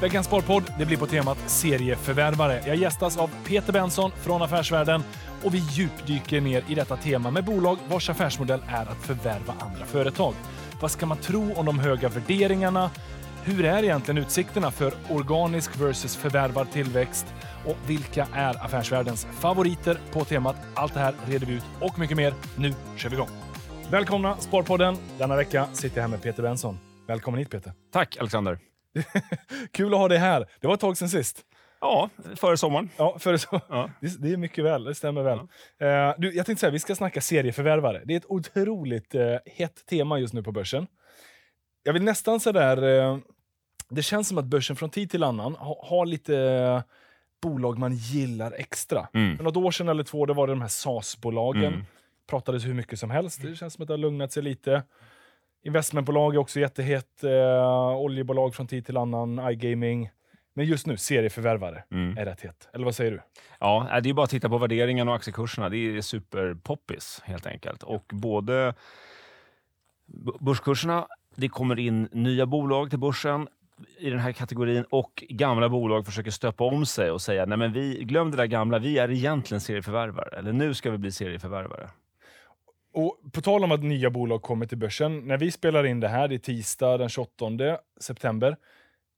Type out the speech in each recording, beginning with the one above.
Veckans Sparpodd det blir på temat serieförvärvare. Jag gästas av Peter Benson från Affärsvärlden och vi djupdyker ner i detta tema med bolag vars affärsmodell är att förvärva andra företag. Vad ska man tro om de höga värderingarna? Hur är egentligen utsikterna för organisk versus förvärvad tillväxt? Och vilka är affärsvärldens favoriter på temat? Allt det här reder vi ut och mycket mer. Nu kör vi igång! Välkomna Sparpodden! Denna vecka sitter jag här med Peter Benson. Välkommen hit Peter. Tack Alexander. Kul att ha dig här. Det var ett tag sen sist. Ja, före sommaren. Ja, före så. Ja. Det, det är mycket väl, det stämmer väl. Eh, du, jag tänkte säga, vi ska snacka serieförvärvare. Det är ett otroligt eh, hett tema just nu på börsen. Jag vill nästan sådär... Eh, det känns som att börsen från tid till annan ha, har lite eh, bolag man gillar extra. Mm. För något år sedan eller två, då var det de här SAS-bolagen. Mm. Pratades hur mycket som helst. Det känns som att det har lugnat sig lite. Investmentbolag är också jättehett. Eh, oljebolag från tid till annan. iGaming. Men just nu, serieförvärvare Mm. är rätt hett. Eller vad säger du? Ja, det är bara att titta på värderingarna och aktiekurserna. Det är superpoppis helt enkelt. Och både börskurserna, det kommer in nya bolag till börsen i den här kategorin och gamla bolag försöker stöpa om sig och säga nej men vi glöm det där gamla, vi är egentligen serieförvärvare. Eller nu ska vi bli serieförvärvare. Och på tal om att nya bolag kommer till börsen. När vi spelar in det här, det är tisdag den 28 september.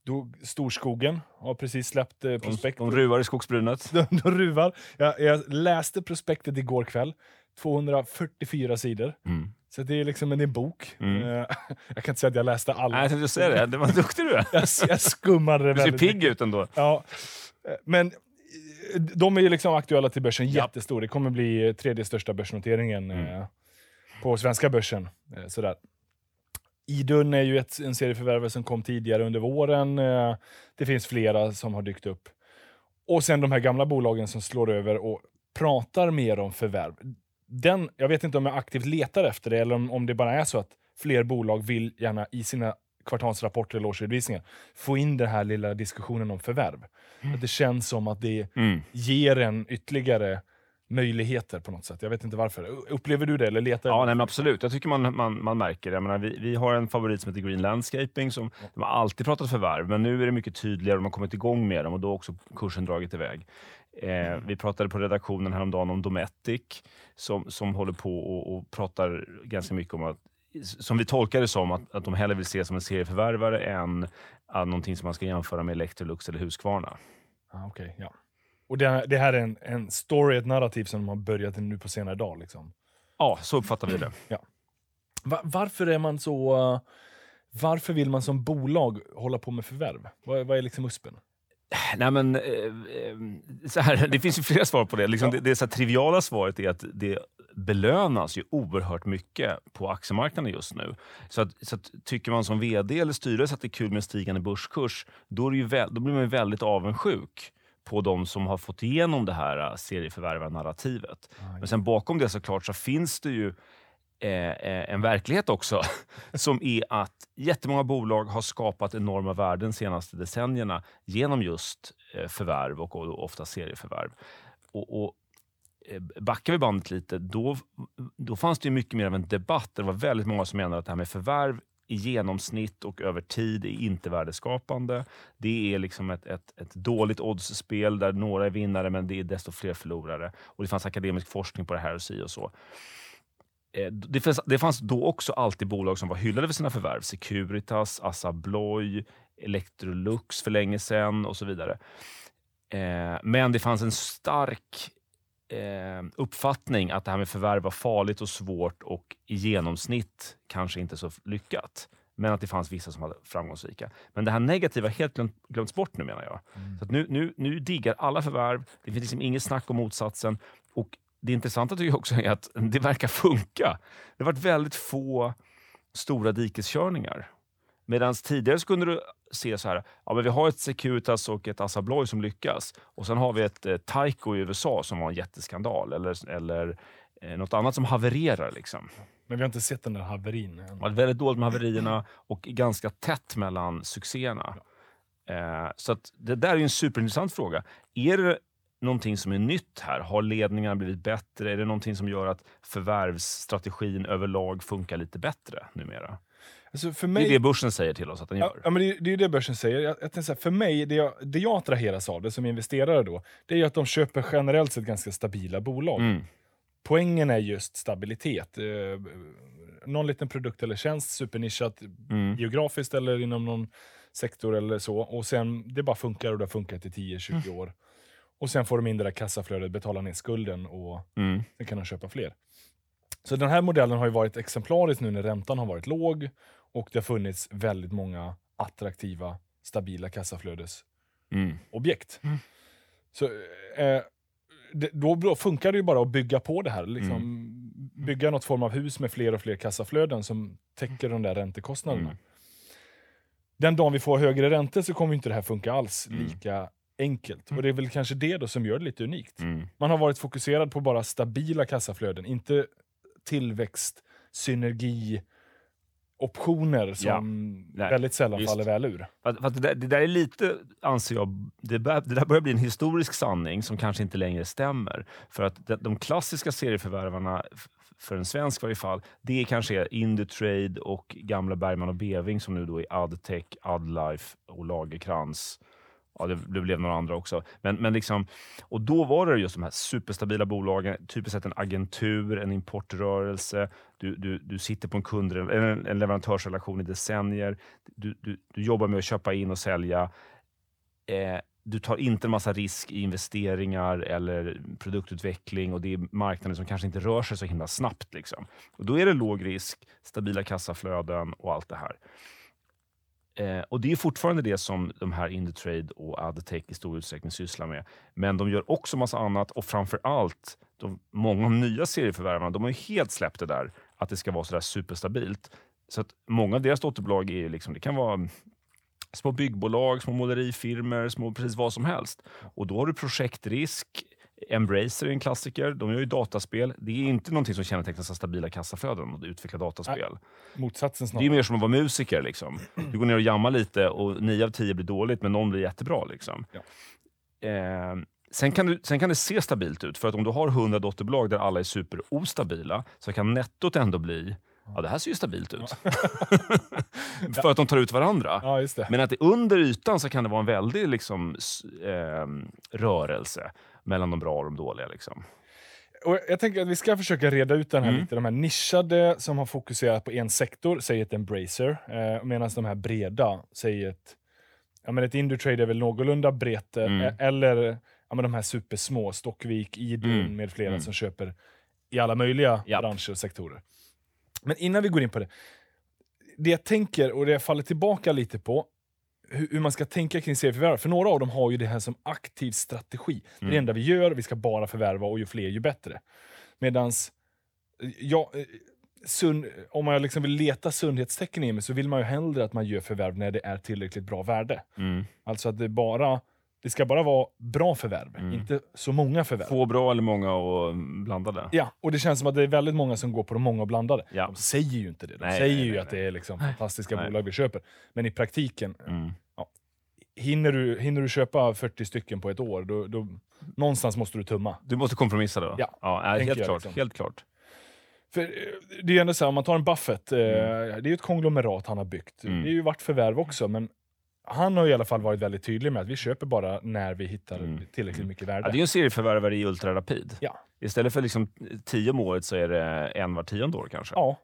Då Storskogen har precis släppt eh, De, prospekt. de ruvar i skogsbrynet. De, de ruvar. Jag, jag läste prospektet igår kväll. 244 sidor. Mm. Så det är liksom en, en bok. Mm. Eh, jag kan inte säga att jag läste alla. Nej, jag tänkte säga det, det var duktig du är. Jag, jag skummade det Du ser väldigt pigg ut ändå. Ja. Eh, Men eh, de är ju liksom aktuella till börsen, jättestor. Det kommer bli tredje största börsnoteringen Mm. På svenska börsen. Eh, sådär. Idun är ju ett, en serieförvärvare som kom tidigare under våren. Eh, det finns flera som har dykt upp. Och sen de här gamla bolagen som slår över och pratar mer om förvärv. Den, jag vet inte om jag aktivt letar efter det eller om, om det bara är så att fler bolag vill gärna i sina kvartalsrapporter eller årsredovisningar få in den här lilla diskussionen om förvärv. Att det känns som att det Mm. ger en ytterligare möjligheter på något sätt. Jag vet inte varför. Upplever du det eller letar Ja, nej, absolut. Jag tycker man, man, man märker det. Jag menar, vi, vi har en favorit som heter Green Landscaping. Som, De har alltid pratat förvärv, men nu är det mycket tydligare de har kommit igång med dem och då har också kursen dragit iväg. Eh, vi pratade på redaktionen häromdagen om Dometic som, som håller på och, och pratar ganska mycket om att som vi tolkar det som, att, att de hellre vill se som en serieförvärvare än att någonting som man ska jämföra med Electrolux eller Husqvarna. Ah, okej, ja. Och det, det här är en, en story, ett narrativ som de har börjat nu på senare dag. Liksom. Ja, så uppfattar vi det. Va, varför är man så... uh, varför vill man som bolag hålla på med förvärv? Vad, vad är liksom USPen? Nej, men, eh, eh, så här, det finns ju flera svar på det. Liksom Ja. det, det så triviala svaret är att det belönas ju oerhört mycket på aktiemarknaden just nu. Så, att, så att, tycker man som vd eller styrelse att det är kul med en stigande börskurs, då, är det ju väl, då blir man ju väldigt avundsjuk på de som har fått igenom det här eh, serieförvärvarnarrativet. Men sen bakom det såklart så finns det ju eh, eh, en verklighet också som är att jättemånga bolag har skapat enorma värden de senaste decennierna genom just eh, förvärv och, och ofta serieförvärv. Och, och Backar vi bandet lite, då, då fanns det mycket mer av en debatt. Det var väldigt många som menade att det här med förvärv i genomsnitt och över tid är inte värdeskapande. Det är liksom ett, ett, ett dåligt oddsspel där några är vinnare men det är desto fler förlorare. Och Det fanns akademisk forskning på det här och si och så. Eh, det fanns, det fanns då också alltid bolag som var hyllade för sina förvärv. Securitas, Assa Abloy, Electrolux för länge sedan och så vidare. Eh, men det fanns en stark eh, uppfattning att det här med förvärv var farligt och svårt och i genomsnitt kanske inte så lyckat. Men att det fanns vissa som var framgångsrika. Men det här negativa har helt glömt, glömts bort nu menar jag. Så att nu, nu, nu diggar alla förvärv. Det finns liksom inget snack om motsatsen. Och det intressanta tycker jag också är att det verkar funka. Det har varit väldigt få stora dikeskörningar. Medan tidigare kunde du se så här, ja, men vi har ett Securitas och ett Assa Abloy som lyckas och sen har vi ett eh, Tyco i USA som var en jätteskandal eller, eller eh, något annat som havererar. Liksom. Men vi har inte sett den där haverin än. Det var väldigt dåligt med haverierna och ganska tätt mellan succéerna. Eh, så det där är en superintressant fråga. Är det någonting som är nytt här? Har ledningarna blivit bättre? Är det någonting som gör att förvärvsstrategin överlag funkar lite bättre numera? Alltså för Det mig, är det börsen säger till oss att den gör. ja, men det, det är det börsen säger. Jag, jag så här, för mig, det jag, det jag attraheras av det som investerare då, det är att de köper generellt sett ganska stabila bolag. Mm. Poängen är just stabilitet. Eh, någon liten produkt eller tjänst, supernischat Mm. geografiskt eller inom någon sektor eller så. Och sen, det bara funkar och det har funkat i 10-20 Mm. år. Och sen får de in det där kassaflödet, betala ner skulden och Mm. sen kan de köpa fler. Så den här modellen har ju varit exemplarisk nu när räntan har varit låg och det har funnits väldigt många attraktiva, stabila kassaflödesobjekt. Mm. Så, eh, det, då funkar det ju bara att bygga på det här. Liksom, Mm. Bygga något form av hus med fler och fler kassaflöden som täcker de där räntekostnaderna. Mm. Den dagen vi får högre räntor så kommer inte det här funka alls Mm. lika enkelt. Och det är väl kanske det då som gör det lite unikt. Mm. Man har varit fokuserad på bara stabila kassaflöden, inte tillväxt, synergi, optioner som Nej, väldigt sällan visst. faller väl ur. För att det, där, det där är lite, anser jag, det, bör, det där börjar bli en historisk sanning som kanske inte längre stämmer. För att de, klassiska serieförvärvarna, för en svensk i varje fall, det är kanske Indutrade och gamla Bergman och Beving som nu då är Adtech, Adlife och Lagerkrans. Ja, det, det blev några andra också. Men, men liksom, och då var det just de här superstabila bolagen, typiskt sett en agentur, en importrörelse. Du, du, du sitter på en, kund, en, en leverantörsrelation i decennier. Du, du, du jobbar med att köpa in och sälja. Eh, du tar inte en massa risk i investeringar eller produktutveckling och det är marknader som kanske inte rör sig så himla snabbt. Liksom. Och då är det låg risk, stabila kassaflöden och allt det här. Eh, och Det är fortfarande det som de här Indutrade och Adtech i stor utsträckning sysslar med. Men de gör också massa annat och framför allt, de, många av de nya serieförvärvarna, de har ju helt släppt det där att det ska vara så där superstabilt. Så att många av deras dotterbolag är ju liksom, det kan vara små byggbolag, små målerifirmer, små precis vad som helst. Och då har du projektrisk. Embracer är en klassiker. De gör ju dataspel. Det är inte någonting som kännetecknas av stabila kassaflöden att utveckla dataspel. Motsatsen Det är snarare. mer som att vara musiker. Liksom. Du går ner och jammar lite och nio av tio blir dåligt, men någon blir jättebra. Liksom. Ja. Eh, sen, kan du, sen kan det se stabilt ut, för att om du har 100 dotterbolag där alla är superostabila, så kan nettot ändå bli Ja, det här ser ju stabilt ut. för att de tar ut varandra. Ja. Men att det under ytan så kan det vara en väldig liksom, ehm, rörelse mellan de bra och de dåliga. Liksom. Och jag tänker att vi ska försöka reda ut den här Mm. lite. De här nischade som har fokuserat på en sektor säger ett Embracer, eh, medan de här breda säger ett... Ja, men ett Indutrade är väl någorlunda brett, eh, Mm. eller ja, men de här supersmå, Stockvik, Idun Mm. med flera Mm. som köper i alla möjliga Japp. branscher och sektorer. Men innan vi går in på det, det jag tänker, och det jag faller tillbaka lite på, hur, man ska tänka kring serieförvärv. För några av dem har ju det här som aktiv strategi. Det är det Mm. enda vi gör, vi ska bara förvärva och ju fler ju bättre. Medans, ja, eh, sund, om man liksom vill leta sundhetstecken i mig så vill man ju hellre att man gör förvärv när det är tillräckligt bra värde. Mm. Alltså att det bara det ska bara vara bra förvärv, Mm. inte så många förvärv. Få bra eller många och blandade. Ja, och det känns som att det är väldigt många som går på de många och blandade. Ja. De säger ju inte det. De Nej, säger nej, ju nej, att det är liksom fantastiska Nej. bolag vi köper. Men i praktiken, Mm. hinner du, hinner du köpa 40 stycken på ett år, då, då, någonstans måste du tumma. Du måste kompromissa då? Ja, ja helt, jag klart, liksom. helt klart. För eh, det är ju ändå så här, om man tar en Buffett, eh, Mm. det är ju ett konglomerat han har byggt. Mm. Det är ju vart förvärv också, men han har i alla fall varit väldigt tydlig med att vi köper bara när vi hittar Mm. tillräckligt mycket Ja, värde. det är ju en serieförvärvare i ultrarapid. Ja. Istället för liksom tio om året så är det en var tionde år kanske. Ja.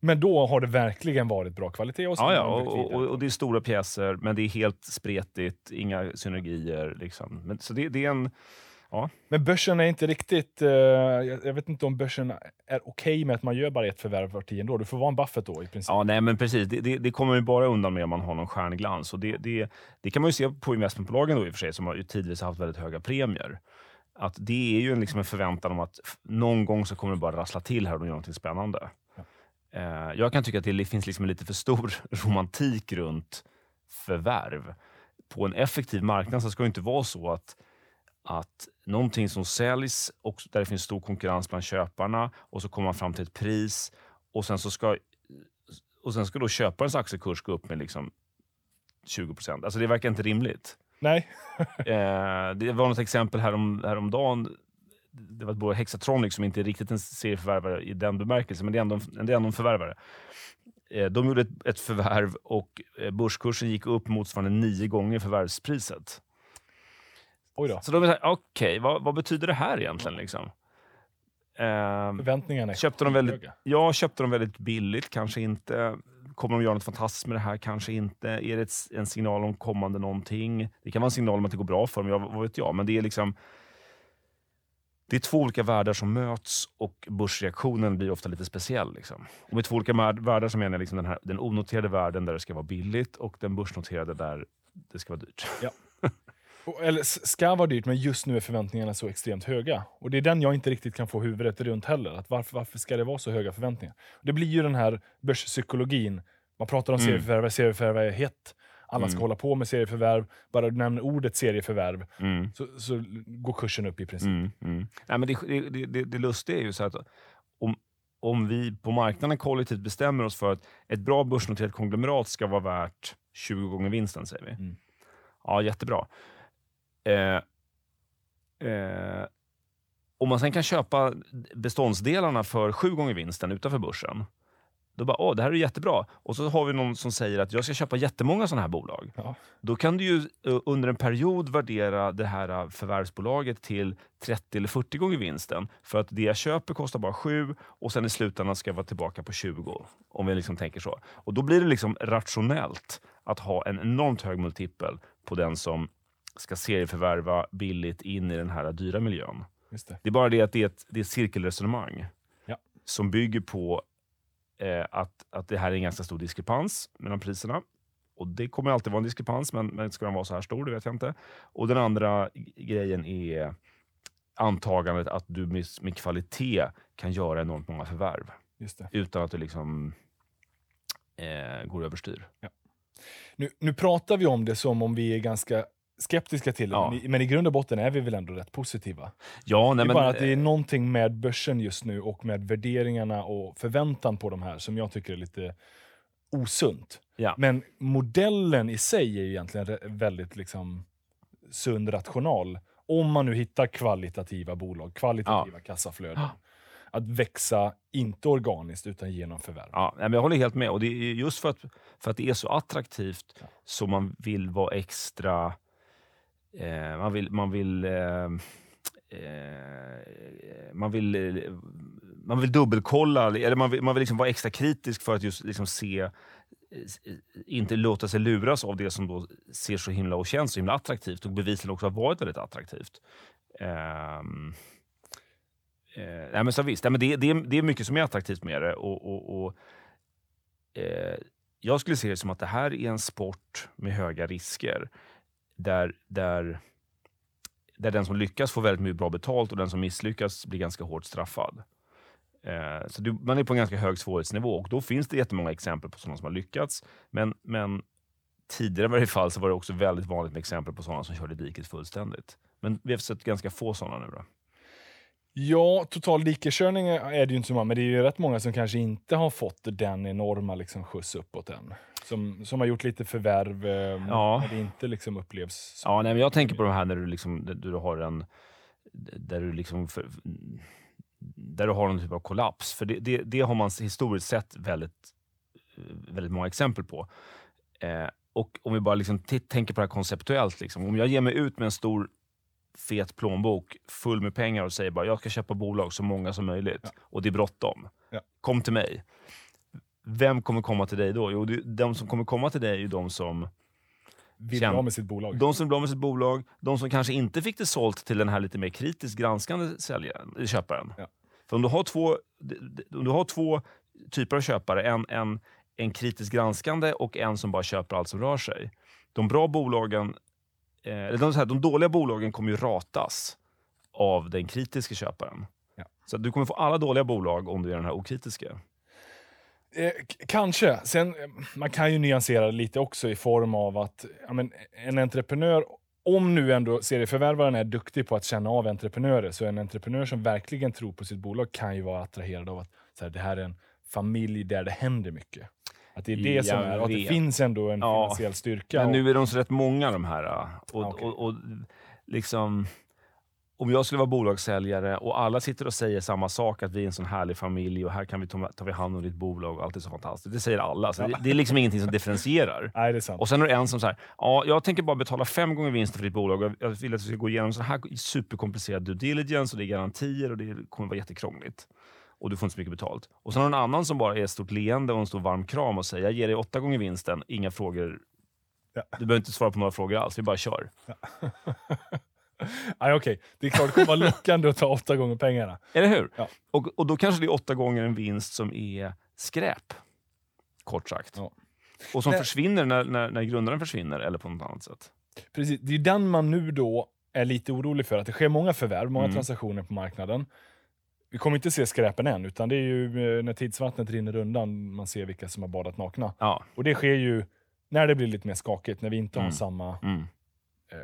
Men då har det verkligen varit bra kvalitet. Och, Ja, ja och, och, och det är stora pjäser, men det är helt spretigt, inga synergier. Liksom. Men, så det, det är en... Men börsen är inte riktigt... eh, jag, vet inte om börsen är okej med att man gör bara ett förvärv var tionde år. Du får vara en Buffett då i princip. Ja, nej men precis. Det, det, det kommer ju bara undan med om man har någon stjärnglans. Och det, det, det kan man ju se på investmentbolagen då i och för sig, som har ju tidvis haft väldigt höga premier. Att det är ju en, liksom en förväntan om att någon gång så kommer det bara rassla till här och de gör någonting spännande. Eh, jag kan tycka att det finns liksom en lite för stor romantik runt förvärv. På en effektiv marknad så ska det inte vara så att att någonting som säljs, och där det finns stor konkurrens bland köparna och så kommer man fram till ett pris och sen så ska, och sen ska då köparens aktiekurs gå upp med liksom 20 procent. Alltså det verkar inte rimligt. Nej. Eh, det var något exempel härom, häromdagen. Det var ett bolag, Hexatronic, som inte är riktigt en serieförvärvare i den bemärkelsen, men det är ändå, en- det är ändå en förvärvare. Eh, de gjorde ett, ett förvärv och eh, börskursen gick upp motsvarande nio gånger förvärvspriset. Oj då. Så de är såhär, okej, vad, vad betyder det här egentligen? Liksom? Eh, Förväntningarna är köpte de väldigt, ja, köpte de väldigt billigt, kanske inte. Kommer de göra något fantastiskt med det här? Kanske inte. Är det ett, en signal om kommande någonting? Det kan vara en signal om att det går bra för dem, jag, vad vet jag. Men det är liksom det är två olika världar som möts och börsreaktionen blir ofta lite speciell. Liksom. Och med två olika värld- världar så menar jag liksom den, här, den onoterade världen där det ska vara billigt och den börsnoterade där det ska vara dyrt. Och- Eller ska vara dyrt, men just nu är förväntningarna så extremt höga. Och Det är den jag inte riktigt kan få huvudet runt heller. Att varför, varför ska det vara så höga förväntningar? Det blir ju den här börspsykologin. Man pratar om Mm. serieförvärv, serieförvärv är hett. Alla ska Mm. hålla på med serieförvärv. Bara du nämner ordet serieförvärv Mm. så, så går kursen upp i princip. Mm, mm. Nej, men det, det, det- det, det lustiga är ju så att om, om vi på marknaden kollektivt bestämmer oss för att ett bra börsnoterat konglomerat ska vara värt 20 gånger vinsten, säger vi. Mm. Ja, jättebra. Eh, eh, om man sen kan köpa beståndsdelarna för sju gånger vinsten utanför börsen, då bara, åh, det här är jättebra. Och så har vi någon som säger att jag ska köpa jättemånga sådana här bolag. Ja. Då kan du ju eh, under en period värdera det här eh, förvärvsbolaget till 30 eller 40 gånger vinsten. För att det jag köper kostar bara 7 och sen i slutändan ska jag vara tillbaka på 20. Om vi liksom tänker så. Och då blir det liksom rationellt att ha en enormt hög multipel på den som ska serieförvärva billigt in i den här dyra miljön. Det. Det är bara det att det är ett, det är ett cirkelresonemang Ja. som bygger på eh, att, att det här är en ganska stor diskrepans mellan priserna. Och Det kommer alltid vara en diskrepans, men, men ska den vara så här stor? Det vet jag inte. Och Den andra grejen är antagandet att du med, med kvalitet kan göra enormt många förvärv utan att det liksom eh, går överstyr. Nu, nu pratar vi om det som om vi är ganska skeptiska till det, Ja. men, i, men i grund och botten är vi väl ändå rätt positiva. Ja, nej, det är men, bara att det är eh, någonting med börsen just nu och med värderingarna och förväntan på de här som jag tycker är lite osunt. Ja. Men modellen i sig är ju egentligen väldigt liksom sund rational. Om man nu hittar kvalitativa bolag, kvalitativa kassaflöden. Ja. Att växa, inte organiskt, utan genom förvärv. Ja, men jag håller helt med. Och det är just för att, för att det är så attraktivt Ja. så man vill vara extra... Eh, man vill... Man vill eh, eh man vill, eh, man vill dubbelkolla, eller man vill, man vill liksom vara extra kritisk för att just liksom se eh, inte låta sig luras av det som då ser så himla och känns så himla attraktivt och bevisligen också har varit väldigt attraktivt. Um, Eh, nej men så visst, nej men det, det, är, det är mycket som är attraktivt med det. Och, och, och, eh, jag skulle se det som att det här är en sport med höga risker. Där, där, där den som lyckas får väldigt mycket bra betalt och den som misslyckas blir ganska hårt straffad. Eh, så du, man är på en ganska hög svårighetsnivå och då finns det jättemånga exempel på sådana som har lyckats. Men, men tidigare i varje fall så var det också väldigt vanligt med exempel på sådana som körde diket fullständigt. Men vi har sett ganska få sådana nu då. Ja, total dikeskörning är det ju inte så många, men det är ju rätt många som kanske inte har fått den enorma liksom, skjuts uppåt än. Som, som har gjort lite förvärv, eh, Ja. men det inte liksom upplevs som... Ja, nej, men jag tänker på de här när du, liksom, du har en... Där du liksom... För, där du har någon typ av kollaps. För det, det, det har man historiskt sett väldigt, väldigt många exempel på. Eh, och om vi bara liksom tänker på det här konceptuellt. Liksom. Om jag ger mig ut med en stor fet plånbok full med pengar och säger bara jag ska köpa bolag så många som möjligt Ja. och det är bråttom. Ja. Kom till mig. Vem kommer komma till dig då? Jo, de som kommer komma till dig är ju de som vill bli med sitt bolag. de som blir av med sitt bolag, de som kanske inte fick det sålt till den här lite mer kritiskt granskande säljaren, köparen. Ja. För om du har två, om du har två typer av köpare, en, en, en kritiskt granskande och en som bara köper allt som rör sig. De bra bolagen, eh, de, här, de dåliga bolagen kommer ju ratas av den kritiska köparen. Ja. Så du kommer få alla dåliga bolag om du är den här okritiska. Eh, kanske. Sen, eh, man kan ju nyansera det lite också i form av att ja, men, en entreprenör, om nu ändå serieförvärvaren är duktig på att känna av entreprenörer, så en entreprenör som verkligen tror på sitt bolag kan ju vara attraherad av att så här, det här är en familj där det händer mycket. Att det är det som är, att det finns ändå en Ja, finansiell styrka. Men nu är de så rätt många de här. Och, Ah, okej. och, och liksom... om jag skulle vara bolagssäljare och alla sitter och säger samma sak, att vi är en sån härlig familj och här kan vi ta, ta vi hand om ditt bolag och allt är så fantastiskt. Det säger alla. Så det, det, är liksom ingenting som differentierar. Nej, det är sant. Och sen är det en som säger, ja, jag tänker bara betala fem gånger vinsten för ditt bolag och jag vill att du ska gå igenom så här superkomplicerad due diligence och det är garantier och det kommer vara jättekrångligt. Och du får inte så mycket betalt. Och sen har du en annan som bara är ett stort leende och en stor varm kram och säger, jag ger dig åtta gånger vinsten, inga frågor. Ja. Du behöver inte svara på några frågor alls, vi bara kör. Ja. Nej, okej. Det är klart det kommer vara lockande att ta åtta gånger pengarna. Eller hur? Ja. Och, och då kanske det är åtta gånger en vinst som är skräp. Kort sagt. Ja. Och som Nej. försvinner när, när, när grundaren försvinner eller på något annat sätt. Precis. Det är den man nu då är lite orolig för. Att det sker många förvärv, många Mm. transaktioner på marknaden. Vi kommer inte se skräpen än, utan det är ju eh, när tidsvattnet rinner undan man ser vilka som har badat nakna. Ja. Och det sker ju när det blir lite mer skakigt, när vi inte har Mm. samma... Mm. Eh,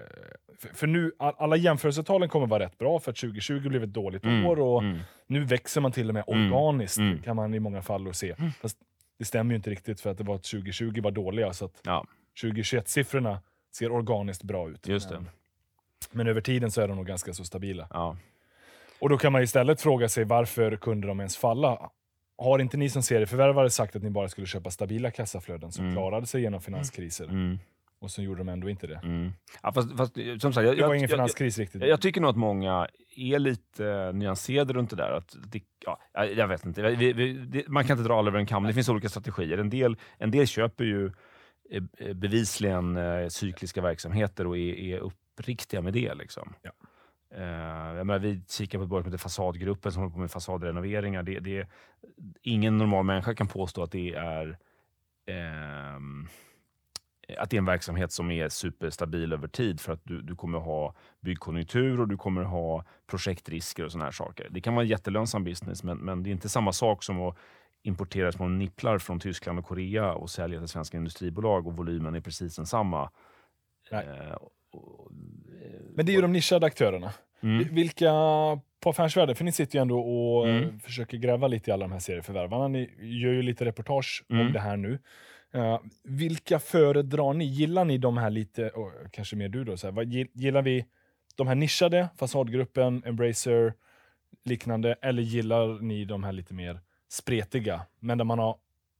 för, för nu, all- alla jämförelsetalen kommer vara rätt bra, för att 2020 blev ett dåligt Mm. år och Mm. nu växer man till och med Mm. organiskt, Mm. kan man i många fall se. Fast det stämmer ju inte riktigt, för att det var att 2020 var dåliga, så att Ja, 2021-siffrorna ser organiskt bra ut. just. Men, men över tiden så är de nog ganska så stabila. Ja. Och då kan man istället fråga sig varför kunde de ens falla? Har inte ni som serieförvärvare sagt att ni bara skulle köpa stabila kassaflöden som Mm. klarade sig genom finanskriser? Och så gjorde de ändå inte det. Mm. Ja, fast, fast, som sagt, jag, Det var jag, ingen jag, finanskris riktigt. jag, jag tycker nog att många är lite eh, nyanserade runt det där. Att det, ja, jag jag vet inte. Vi, vi, det, man kan inte dra alla över en kam. Det finns olika strategier. En del, en del köper ju eh, eh, bevisligen eh, cykliska verksamheter och är, är uppriktiga med det. Liksom. Ja. Eh, jag menar, vi kikar på ett bolag som heter Fasadgruppen som håller på med fasadrenoveringar. Det, det, ingen normal människa kan påstå att det är ehm, att det är en verksamhet som är superstabil över tid för att du, du kommer ha byggkonjunktur och du kommer ha projektrisker och såna här saker. Det kan vara en jättelönsam business, men, men det är inte samma sak som att importera små nipplar från Tyskland och Korea och sälja till svenska industribolag och volymen är precis densamma. Nej. Eh, och, Men det är ju de nischade aktörerna. mm, Vilka på Affärsvärlden, för ni sitter ju ändå och eh, Mm. försöker gräva lite i alla de här serieförvärvarna. Ni gör ju lite reportage om Mm. det här nu. Uh, vilka föredrar ni? Gillar ni de här lite, oh, kanske mer du då, så här, vad, gillar vi de här nischade, Fasadgruppen, Embracer, liknande, eller gillar ni de här lite mer spretiga, men där man har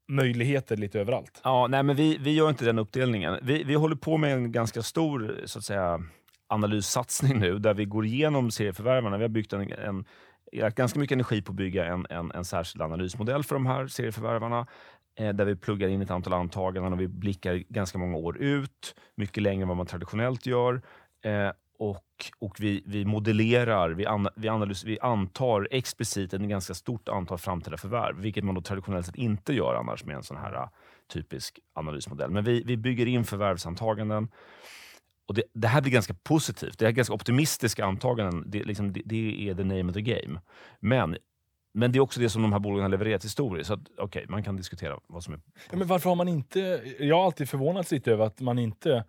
möjligheter lite överallt? Ja, nej, men vi, vi gör inte den uppdelningen. Vi, vi håller på med en ganska stor så att säga, analyssatsning nu, där vi går igenom serieförvärvarna. Vi har byggt en, en, lagt ganska mycket energi på att bygga en, en, en särskild analysmodell för de här serieförvärvarna, Eh, där vi pluggar in ett antal antaganden och vi blickar ganska många år ut, mycket längre än vad man traditionellt gör. Eh, och och vi, vi modellerar, vi, an, vi, analys, vi antar explicit ett ganska stort antal framtida förvärv, vilket man då traditionellt sett inte gör annars med en sån här eh, typisk analysmodell. Men vi, vi bygger in förvärvsantaganden. Och det, det här blir ganska positivt. Det är ganska optimistiska antaganden. Det, liksom, det, det är the name of the game. Men, men det är också det som de här bolagen har levererat historiskt. Så okej, okay, man kan diskutera vad som är... Ja, men varför har man inte, jag har alltid förvånats lite över att man inte,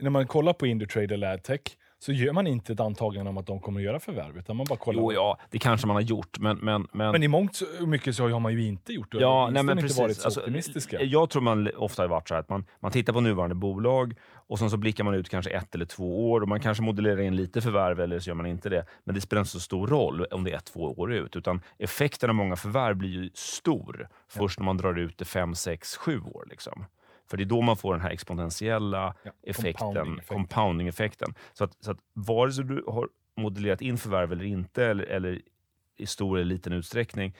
när man kollar på Indutrade eller Adtech, så gör man inte ett antagande om att de kommer att göra förvärv, utan man bara kollar. Jo, ja, det kanske man har gjort, men... men, men Men i mångt och mycket så har man ju inte gjort det. Ja, nej, men inte precis. varit så Alltså, optimistiska. Jag tror man ofta har varit så här att man, man tittar på nuvarande bolag och sen så blickar man ut kanske ett eller två år och man kanske modellerar in lite förvärv eller så gör man inte det. Men det spelar inte så stor roll om det är ett, två år ut, utan effekten av många förvärv blir ju stor först när man drar ut det fem, sex, sju år. Liksom. För det är då man får den här exponentiella Ja, effekten, compounding-effekten. compounding-effekten. Så att, så att vare sig du har modellerat in förvärv eller inte, eller, eller i stor eller liten utsträckning,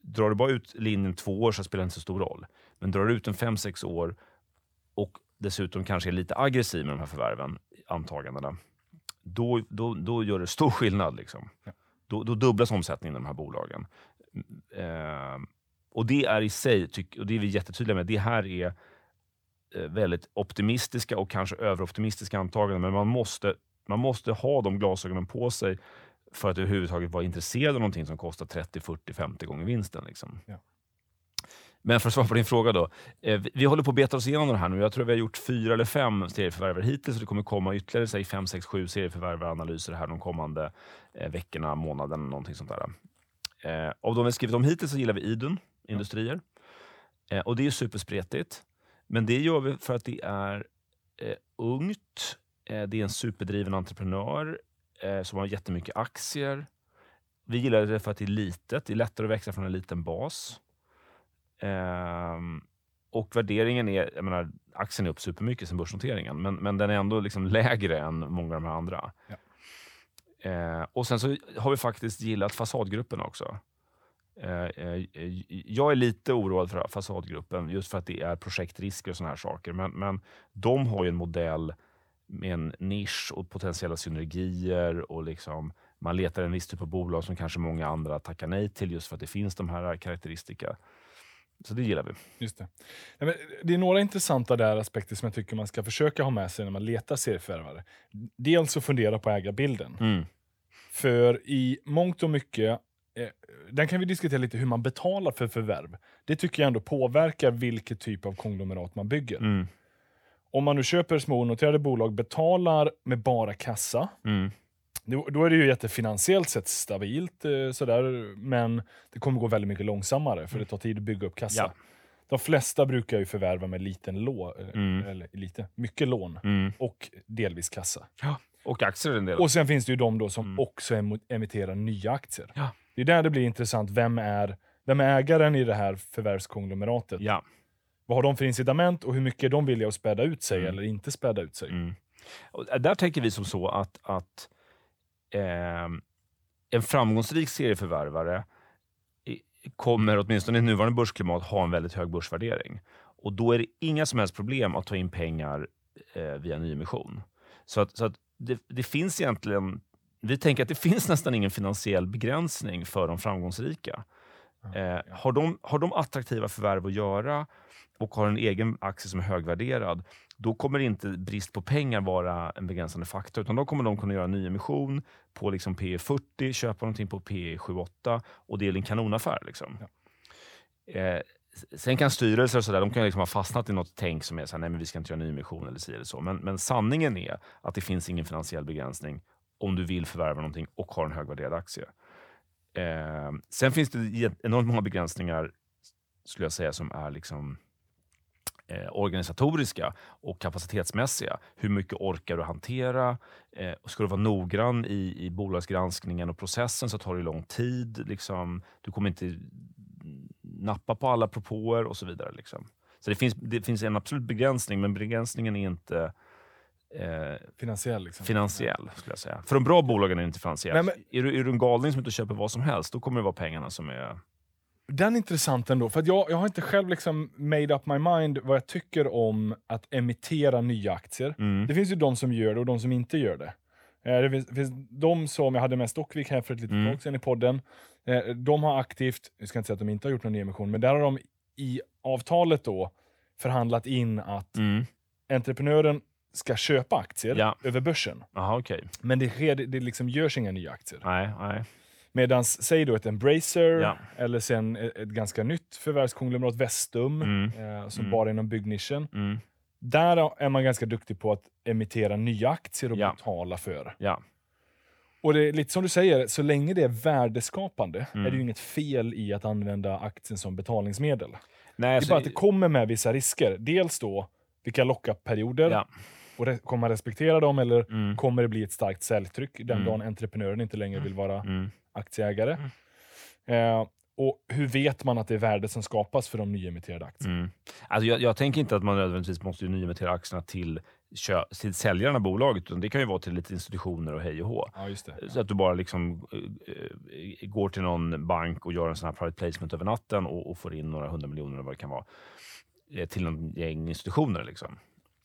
drar du bara ut linjen två år så spelar det inte så stor roll. Men drar du ut den fem, sex år och dessutom kanske är lite aggressiv med de här förvärven, antagandena, då, då, då gör det stor skillnad. Liksom. Ja. Då, då dubblas omsättningen i de här bolagen. Eh, och det är i sig, tyck, och det är vi jättetydliga med, det här är väldigt optimistiska och kanske överoptimistiska antaganden, men man måste, man måste ha de glasögonen på sig för att överhuvudtaget vara intresserad av någonting som kostar 30, 40, 50 gånger vinsten. Liksom. Ja. Men för att svara på din fråga då. Eh, vi, håller på att beta oss igenom det här nu. Jag tror vi har gjort fyra eller fem serieförvärvare hittills och det kommer komma ytterligare säg, fem, sex, sju serieförvärvaranalyser här de kommande eh, veckorna, månaden, någonting sånt där. Eh, av de vi skrivit om hittills så gillar vi Idun Industrier. Eh, och det är superspretigt. Men det gör vi för att det är eh, ungt, eh, det är en superdriven entreprenör eh, som har jättemycket aktier. Vi gillar det för att det är litet. Det är lättare att växa från en liten bas. Ehm, och värderingen är, jag menar, aktien är upp supermycket sen börsnoteringen, men, men den är ändå liksom lägre än många av de här andra. Ja. Eh, och sen så har vi faktiskt gillat fasadgruppen också. Eh, eh, jag är lite oroad för fasadgruppen just för att det är projektrisker och såna här saker. Men, men de har ju en modell med en nisch och potentiella synergier och liksom man letar en viss typ av bolag som kanske många andra tackar nej till just för att det finns de här karaktäristika. Så det gillar vi. Just det. Nej, det är några intressanta där aspekter som jag tycker man ska försöka ha med sig när man letar serieförvärvare. Dels att fundera på ägarbilden. Mm. För i mångt och mycket, den kan vi diskutera lite hur man betalar för förvärv. Det tycker jag ändå påverkar vilket typ av konglomerat man bygger. Mm. Om man nu köper små onoterade bolag, betalar med bara kassa, Mm. då, då är det ju jättefinansiellt sett stabilt, eh, sådär, men det kommer gå väldigt mycket långsammare för det tar tid att bygga upp kassa. Ja. De flesta brukar ju förvärva med liten lån, Mm. eller lite, mycket lån Mm. och delvis kassa. Och aktier en del. Och sen finns det ju de då som Mm. också emitterar nya aktier. Ja. Det är där det blir intressant. Vem är, vem är ägaren i det här förvärvskonglomeratet? ja. Vad har de för incitament och hur mycket är de villiga att späda ut sig Mm. eller inte späda ut sig? Mm. Och där tänker vi som så att, att ehm, en framgångsrik serieförvärvare i- kommer, åtminstone i nuvarande börsklimat, ha en väldigt hög börsvärdering. Och då är det inga som helst problem att ta in pengar eh, via nyemission. Så att, så att det, det finns egentligen... Vi tänker att det finns nästan ingen finansiell begränsning för de framgångsrika. Eh, har, de, har de attraktiva förvärv att göra och har en egen aktie som är högvärderad, då kommer inte brist på pengar vara en begränsande faktor. Utan då kommer de kunna göra en nyemission på liksom P 40, köpa någonting på P 78 och det är en kanonaffär. Liksom. Eh, sen kan styrelser och sådär, de kan liksom ha fastnat i något tänk som är så här, nej men vi ska inte göra nyemission eller si eller så. Men, men sanningen är att det finns ingen finansiell begränsning om du vill förvärva någonting och har en högvärderad aktie. Eh, sen finns det enormt många begränsningar skulle jag säga som är liksom eh, organisatoriska och kapacitetsmässiga. Hur mycket orkar du hantera? Eh, ska du vara noggrann i, i bolagsgranskningen och processen så tar det lång tid. Liksom. Du kommer inte nappa på alla propåer och så vidare. Liksom. Så det finns, det finns en absolut begränsning, men begränsningen är inte eh, Finansiell liksom. finansiell. skulle jag säga. För de bra bolagen är inte finansiell. Nej, men- är, du, är du en galning som inte köper vad som helst, då kommer det vara pengarna som är... Den är intressant ändå, för jag, jag har inte själv liksom made up my mind vad jag tycker om att emittera nya aktier. Mm. Det finns ju de som gör det och de som inte gör det. Eh, Det finns, det finns de som, jag hade med Stockvik här för ett litet Mm. tag sedan i podden, eh, de har aktivt, jag ska inte säga att de inte har gjort någon nyemission, men där har de i avtalet då förhandlat in att Mm. entreprenören ska köpa aktier Ja. över börsen. Jaha, okej. Men det, sker, det liksom görs inga nya aktier. Nej, nej. Medan, säg då ett Embracer, Ja. eller sen ett, ett ganska nytt förvärvskonglomerat, Vestum, Mm. eh, som Mm. bara inom byggnischen. Mm. Där är man ganska duktig på att emittera nya aktier och Ja. betala för. Ja. Och det är lite som du säger, så länge det är värdeskapande Mm. är det ju inget fel i att använda aktien som betalningsmedel. Nej, Det är alltså, bara att det kommer med vissa risker. Dels då vilka lockup-perioder, Ja. Re- kommer man respektera dem eller Mm. kommer det bli ett starkt säljtryck den Mm. dagen entreprenören inte längre vill vara Mm. aktieägare? Eh, och hur vet man att det är värde som skapas för de nyemitterade aktierna? Mm. Alltså jag, jag tänker inte att man nödvändigtvis måste nyemittera aktierna till, till säljaren av bolaget, utan det kan ju vara till lite institutioner och hej och hå. Ja, det. Så att du bara liksom, eh, går till någon bank och gör en sån här private placement över natten och, och får in några hundra miljoner eller vad det kan vara eh, till en gäng institutioner. Liksom.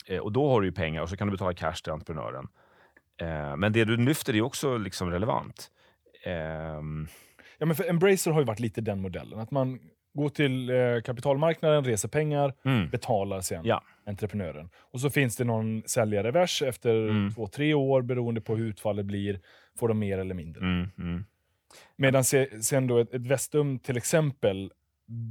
Eh, och då har du ju pengar och så kan du betala cash till entreprenören. Eh, men det du lyfter är också liksom relevant. Ehm, Ja, men för Embracer har ju varit lite den modellen. Att man går till eh, kapitalmarknaden, reser pengar, mm, betalar sen Ja. entreprenören. Och så finns det någon säljare-vers efter Mm. två, tre år, beroende på hur utfallet blir, får de mer eller mindre. mm, mm. Medan se, sen då ett, ett Vestum till exempel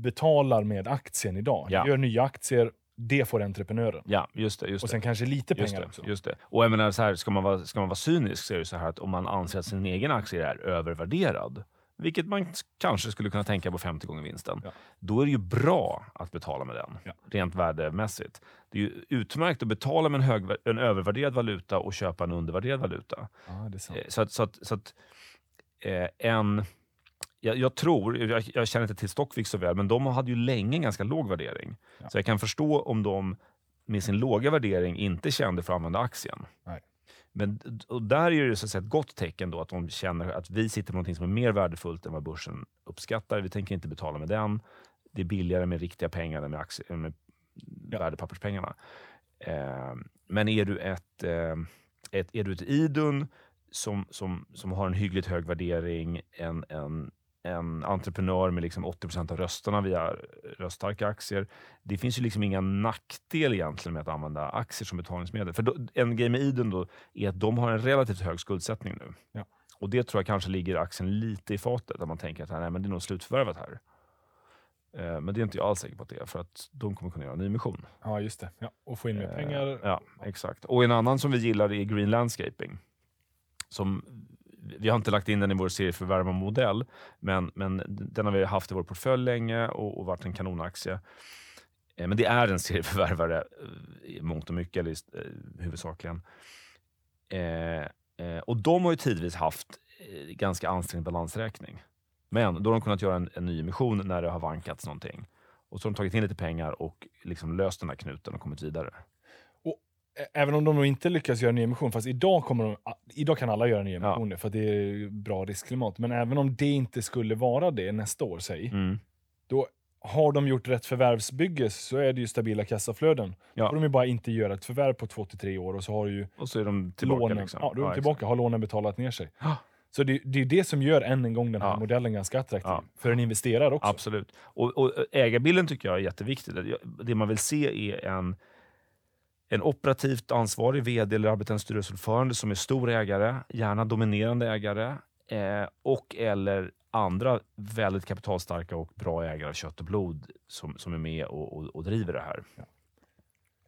betalar med aktien idag, Ja. gör nya aktier, det får entreprenören. Ja, just det. Just Och det. sen kanske lite Just pengar det, också. just det. Och jag menar, så här, ska, man vara, ska man vara cynisk så är det så här att om man anser att sin egen aktie är övervärderad, vilket man kanske skulle kunna tänka på 50 gånger vinsten, Ja. då är det ju bra att betala med den, Ja. rent värdemässigt. Det är ju utmärkt att betala med en, hög, en övervärderad valuta och köpa en undervärderad valuta. Ja, det är sant. Eh, Så att, så att, så att eh, en... Jag, jag tror, jag, jag känner inte till Stockvik så väl, men de hade ju länge en ganska låg värdering. Ja. Så jag kan förstå om de med sin låga värdering inte kände för att använda aktien. Nej. Men och där är det så att säga ett gott tecken då att de känner att vi sitter på något som är mer värdefullt än vad börsen uppskattar. Vi tänker inte betala med den. Det är billigare med riktiga pengar än med, aktie, med Ja. värdepapperspengarna. Eh, men är du ett, eh, ett, är du ett Idun som, som, som har en hyggligt hög värdering, en, en, en entreprenör med liksom 80% av rösterna via röststarka aktier. Det finns ju liksom inga nackdel egentligen med att använda aktier som betalningsmedel. För då, en grej med Idun då är att de har en relativt hög skuldsättning nu. Ja. Och det tror jag kanske ligger aktien lite i fatet, att man tänker att nej, men det är nog slutförvärvat här. Eh, Men det är inte jag alls säker på att det är, för att de kommer kunna göra en nyemission. Ja, just det. Ja, och få in mer Eh, pengar. Ja, exakt. Och en annan som vi gillar är Green Landscaping. Som, vi har inte lagt in den i vår serieförvärvarmodell, men, men den har vi haft i vår portfölj länge och, och varit en kanonaktie. Eh, Men det är en serieförvärvare eh, i mångt och mycket, eller just, eh, huvudsakligen. Eh, eh, och de har ju tidvis haft eh, ganska ansträngd balansräkning. Men då har de kunnat göra en, en ny emission när det har vankats någonting. Och så har de tagit in lite pengar och liksom löst den här knuten och kommit vidare. Även om de inte lyckas göra nyemission, fast idag, kommer de, idag kan alla göra nyemissioner för att det är bra riskklimat. Men även om det inte skulle vara det nästa år, säg, Mm. då har de gjort rätt förvärvsbygge så är det ju stabila kassaflöden. Ja. Då får de ju bara inte göra ett förvärv på två till tre år och så har ju Och så är de tillbaka. lånen, liksom. ja, då är de Ja, tillbaka, har lånen betalat ner sig. Ja. Så det, det är det som gör än en gång den här Ja. modellen ganska attraktiv. Ja. För en investerare också. Absolut. Och, och ägarbilden tycker jag är jätteviktig. Det man vill se är en, en operativt ansvarig vd eller arbetande styrelseordförande som är stor ägare, gärna dominerande ägare eh, och eller andra väldigt kapitalstarka och bra ägare av kött och blod som, som är med och, och, och driver det här.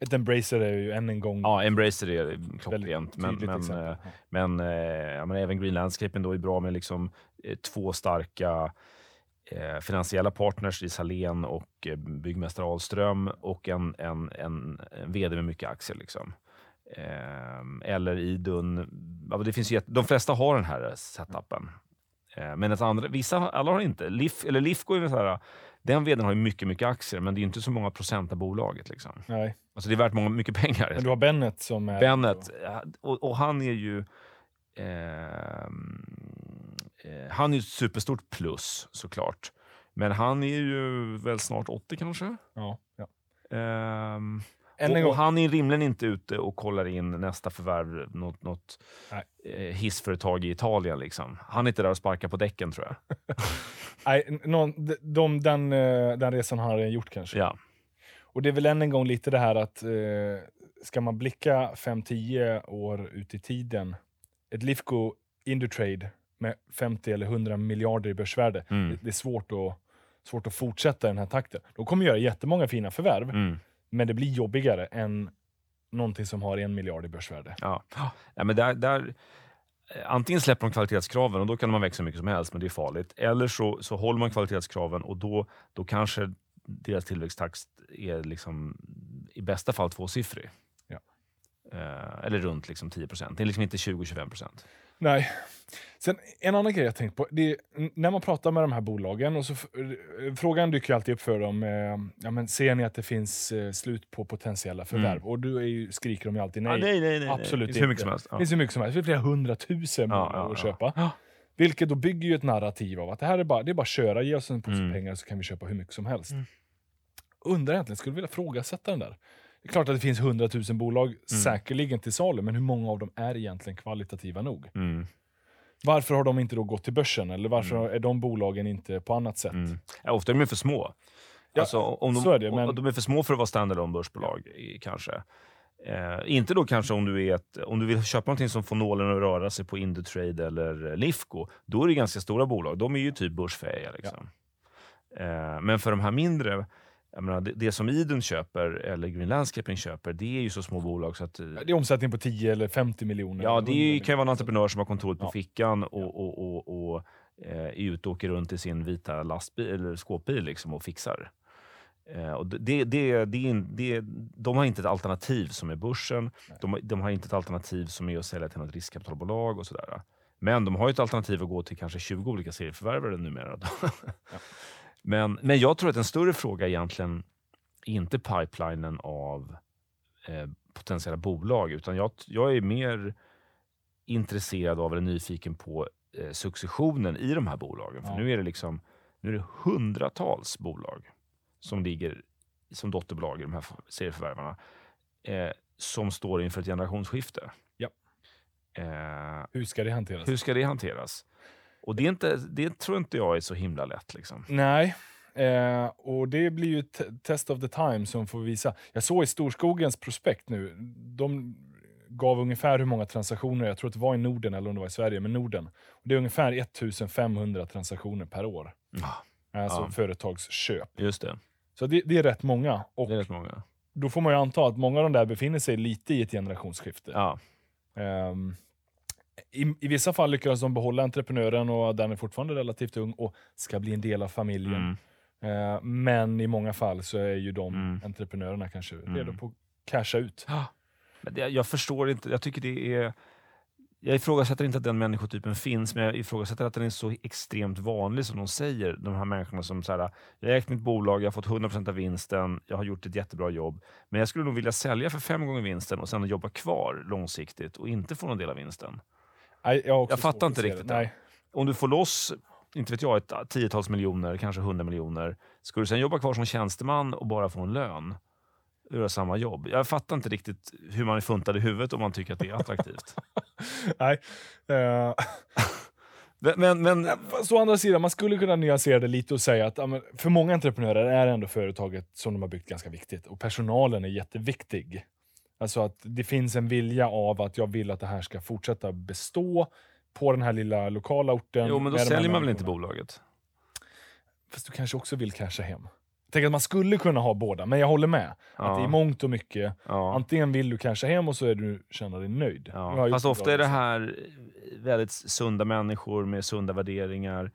Ett Embracer är ju än en gång Ja, Embracer är klockrent, men, men, eh, Ja. Men, eh, menar, även Green Landscaping då är bra med liksom, eh, två starka eh, finansiella partners i Salén och eh, byggmästare Ahlström och en, en, en, en vd med mycket aktier. Liksom. Eh, eller Idun. Det finns ju, de flesta har den här setupen. Men ett andra, vissa, alla har inte. Lif, eller Lifco är så här, den vdn har ju mycket, mycket aktier, men det är inte så många procent av bolaget. Liksom. Nej. Alltså det är värt många, mycket pengar. Men du har Bennet som är... Bennet, och, och han är ju... eh, han är ju ett superstort plus såklart. Men han är ju väl snart 80 kanske? Ja, ja. Ehm, och, och han är rimligen inte ute och kollar in nästa förvärv, något, något Nej. eh, hissföretag i Italien. Liksom. Han är inte där och sparkar på däcken tror jag. Nej, någon, de, de, den, eh, den resan har han gjort kanske. Ja. Och det är väl än en gång lite det här att eh, ska man blicka 5-10 år ut i tiden, ett Lifco Indutrade med 50 eller 100 miljarder i börsvärde, Mm. det, det är svårt att, svårt att fortsätta den här takten. De kommer göra jättemånga fina förvärv, Mm. men det blir jobbigare än någonting som har en miljard i börsvärde. Ja. Ja, men där, där, eh, antingen släpper de kvalitetskraven och då kan man växa mycket som helst, men det är farligt. Eller så, så håller man kvalitetskraven och då, då kanske deras tillväxttakt är liksom, i bästa fall tvåsiffrig. Ja. Eh, eller runt liksom 10 procent. Det är liksom inte 20-25 procent. Nej. Sen en annan grej jag tänkt på, är, när man pratar med de här bolagen, och så frågan dyker alltid upp för dem, eh, ja, men ser ni att det finns eh, slut på potentiella förvärv? Och då är ju, skriker de ju alltid nej. nej, nej, nej. absolut Det finns hur mycket som helst. Det Ja. finns hur mycket som helst, det finns flera hundratusen Ja, ja, att ja. köpa. Ja. Vilket då bygger ju ett narrativ av att det här är bara, det är bara att köra, ge oss en påse Mm. pengar så kan vi köpa hur mycket som helst. Mm. Undrar egentligen, skulle vilja frågasätta den där. Det är klart att det finns hundratusen bolag Mm. säkerligen till salu, men hur många av dem är egentligen kvalitativa nog? Mm. Varför har de inte då gått till börsen? Eller varför Mm. är de bolagen inte på annat sätt? Mm. Ja, ofta är de för små. Ja, alltså, om de, är det, men- de är för små för att vara standalone börsbolag, kanske. Eh, inte då kanske om du, är ett, om du vill köpa någonting som får nålen att röra sig på Indutrade eller Lifco. Då är det ganska stora bolag. De är ju typ börsfähiga. Liksom. Eh, men för de här mindre, jag menar, det, det som Idun köper eller Green Landscaping köper, det är ju så små bolag så att... eh, Det är omsättning på 10 eller 50 miljoner. Ja, det 100 är, miljoner. kan ju vara en entreprenör som har kontoret på Ja. fickan och, och, och, och eh, är ute och åker runt i sin vita lastbil, eller skåpbil liksom, och fixar. Eh, och det, det, det, det, de har inte ett alternativ som är börsen. De, de, har inte ett alternativ som är att sälja till något riskkapitalbolag och sådär. Men de har ett alternativ att gå till kanske 20 olika serieförvärvare numera. ja. men, men jag tror att en större fråga egentligen inte pipelinen av eh, potentiella bolag, utan jag, jag är mer intresserad av eller nyfiken på eh, successionen i de här bolagen. För ja. nu är det liksom nu är det hundratals bolag som ligger som dotterbolag i de här serieförvärvarna eh, som står inför ett generationsskifte. Ja. Eh, hur ska det hanteras? Hur ska det hanteras? Och det, är inte, det tror inte jag är så himla lätt. Liksom. Nej, eh, och det blir ju test of the time som får visa. Jag såg i Storskogens prospekt nu, de gav ungefär hur många transaktioner, jag tror att det var i Norden eller om det var i Sverige, men Norden. Och det är ungefär 1500 transaktioner per år. Mm. Alltså ja. företagsköp. Just det. Så det, det, är rätt många. Och det är rätt många. Då får man ju anta att många av de där befinner sig lite i ett generationsskifte. Ja. Um, i, I vissa fall lyckas de behålla entreprenören och den är fortfarande relativt ung och ska bli en del av familjen. Mm. Uh, men i många fall så är ju de mm. entreprenörerna kanske mm. redo på att casha ut. Men det, jag förstår inte, jag tycker det är jag ifrågasätter inte att den människotypen finns, men jag ifrågasätter att den är så extremt vanlig som de säger. De här människorna som säger jag har ägt mitt bolag, jag har fått 100% av vinsten, jag har gjort ett jättebra jobb. Men jag skulle nog vilja sälja för fem gånger vinsten och sen jobba kvar långsiktigt och inte få någon del av vinsten. Nej, jag, jag fattar inte riktigt det. Om du får loss, inte vet jag, ett tiotals miljoner, kanske hundra miljoner. Ska du sen jobba kvar som tjänsteman och bara få en lön? göra samma jobb. Jag fattar inte riktigt hur man är funtad i huvudet om man tycker att det är attraktivt. Nej. Uh... Men, men... Fast å andra sidan, man skulle kunna nyansera det lite och säga att för många entreprenörer är ändå företaget som de har byggt ganska viktigt och personalen är jätteviktig. Alltså att det finns en vilja av att jag vill att det här ska fortsätta bestå på den här lilla lokala orten. Jo, men då säljer man väl inte bolaget? Fast du kanske också vill casha hem? tänker att man skulle kunna ha båda, men jag håller med. Ja. Att det är mångt och mycket. Ja. Antingen vill du kanske hem och så är du, känner dig nöjd. Ja. Fast ofta är det här väldigt sunda människor med sunda värderingar.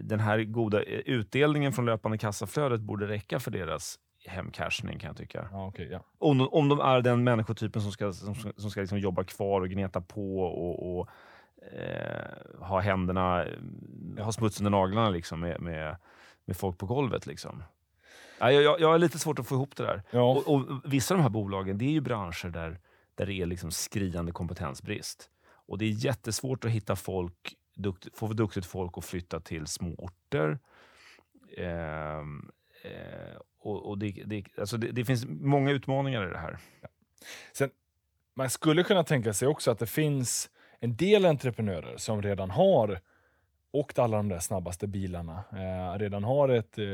Den här goda utdelningen från löpande kassaflödet borde räcka för deras hemcashning kan jag tycka. Ja, okay, ja. om, de, om de är den människotypen som ska, som, som ska liksom jobba kvar och gneta på och, och eh, ha händerna, ha smuts under naglarna liksom med, med, med folk på golvet. Liksom. Ja, jag, jag har lite svårt att få ihop det där. Ja. Och, och, vissa av de här bolagen, det är ju branscher där, där det är liksom skriande kompetensbrist. Och det är jättesvårt att hitta folk, dukt, få duktigt folk att flytta till små orter. Eh, eh, och, och det, det, alltså det, det, finns många utmaningar i det här. Ja. Sen, man skulle kunna tänka sig också att det finns en del entreprenörer som redan har åkt alla de där snabbaste bilarna, eh, redan har ett eh,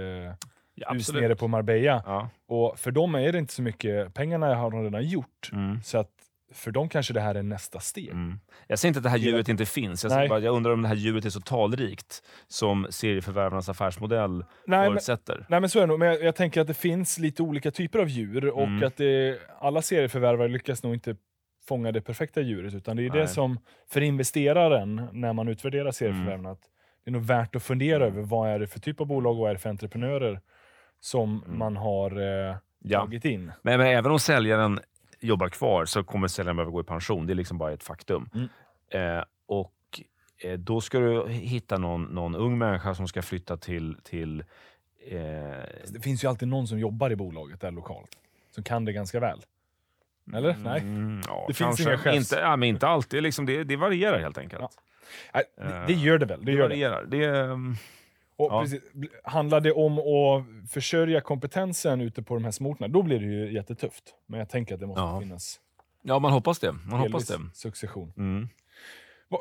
ja, hus nere på Marbella. Ja. Och för dem är det inte så mycket, pengarna har de redan gjort. Mm. Så att för dem kanske det här är nästa steg. Mm. Jag säger inte att det här djuret inte finns. Jag, bara, jag, undrar om det här djuret är så talrikt som serieförvärvarnas affärsmodell nej, förutsätter. Men, nej, men så är det nog. Men jag, jag, tänker att det finns lite olika typer av djur och mm. att det, alla serieförvärvare lyckas nog inte fånga det perfekta djuret. Utan det är nej. det som, för investeraren, när man utvärderar mm. att det är nog värt att fundera mm. över vad är det för typ av bolag och vad är det för entreprenörer som mm. man har eh, ja. tagit in. Men, men, även om säljaren jobbar kvar så kommer säljaren behöva gå i pension. Det är liksom bara ett faktum. Mm. Eh, och eh, Då ska du hitta någon, någon ung människa som ska flytta till... till eh... Det finns ju alltid någon som jobbar i bolaget där lokalt, som kan det ganska väl. Eller? Mm, Nej? Ja, det finns inga chefs... inte, ja, men inte alltid. Liksom det, det varierar helt enkelt. Ja. det, det, gör det väl? Det, det varierar. Det. Och ja. precis, handlar det om att försörja kompetensen ute på de här småorterna, då blir det ju jättetufft. Men jag tänker att det måste ja. finnas Ja, man hoppas det. Man hoppas det. succession. Mm.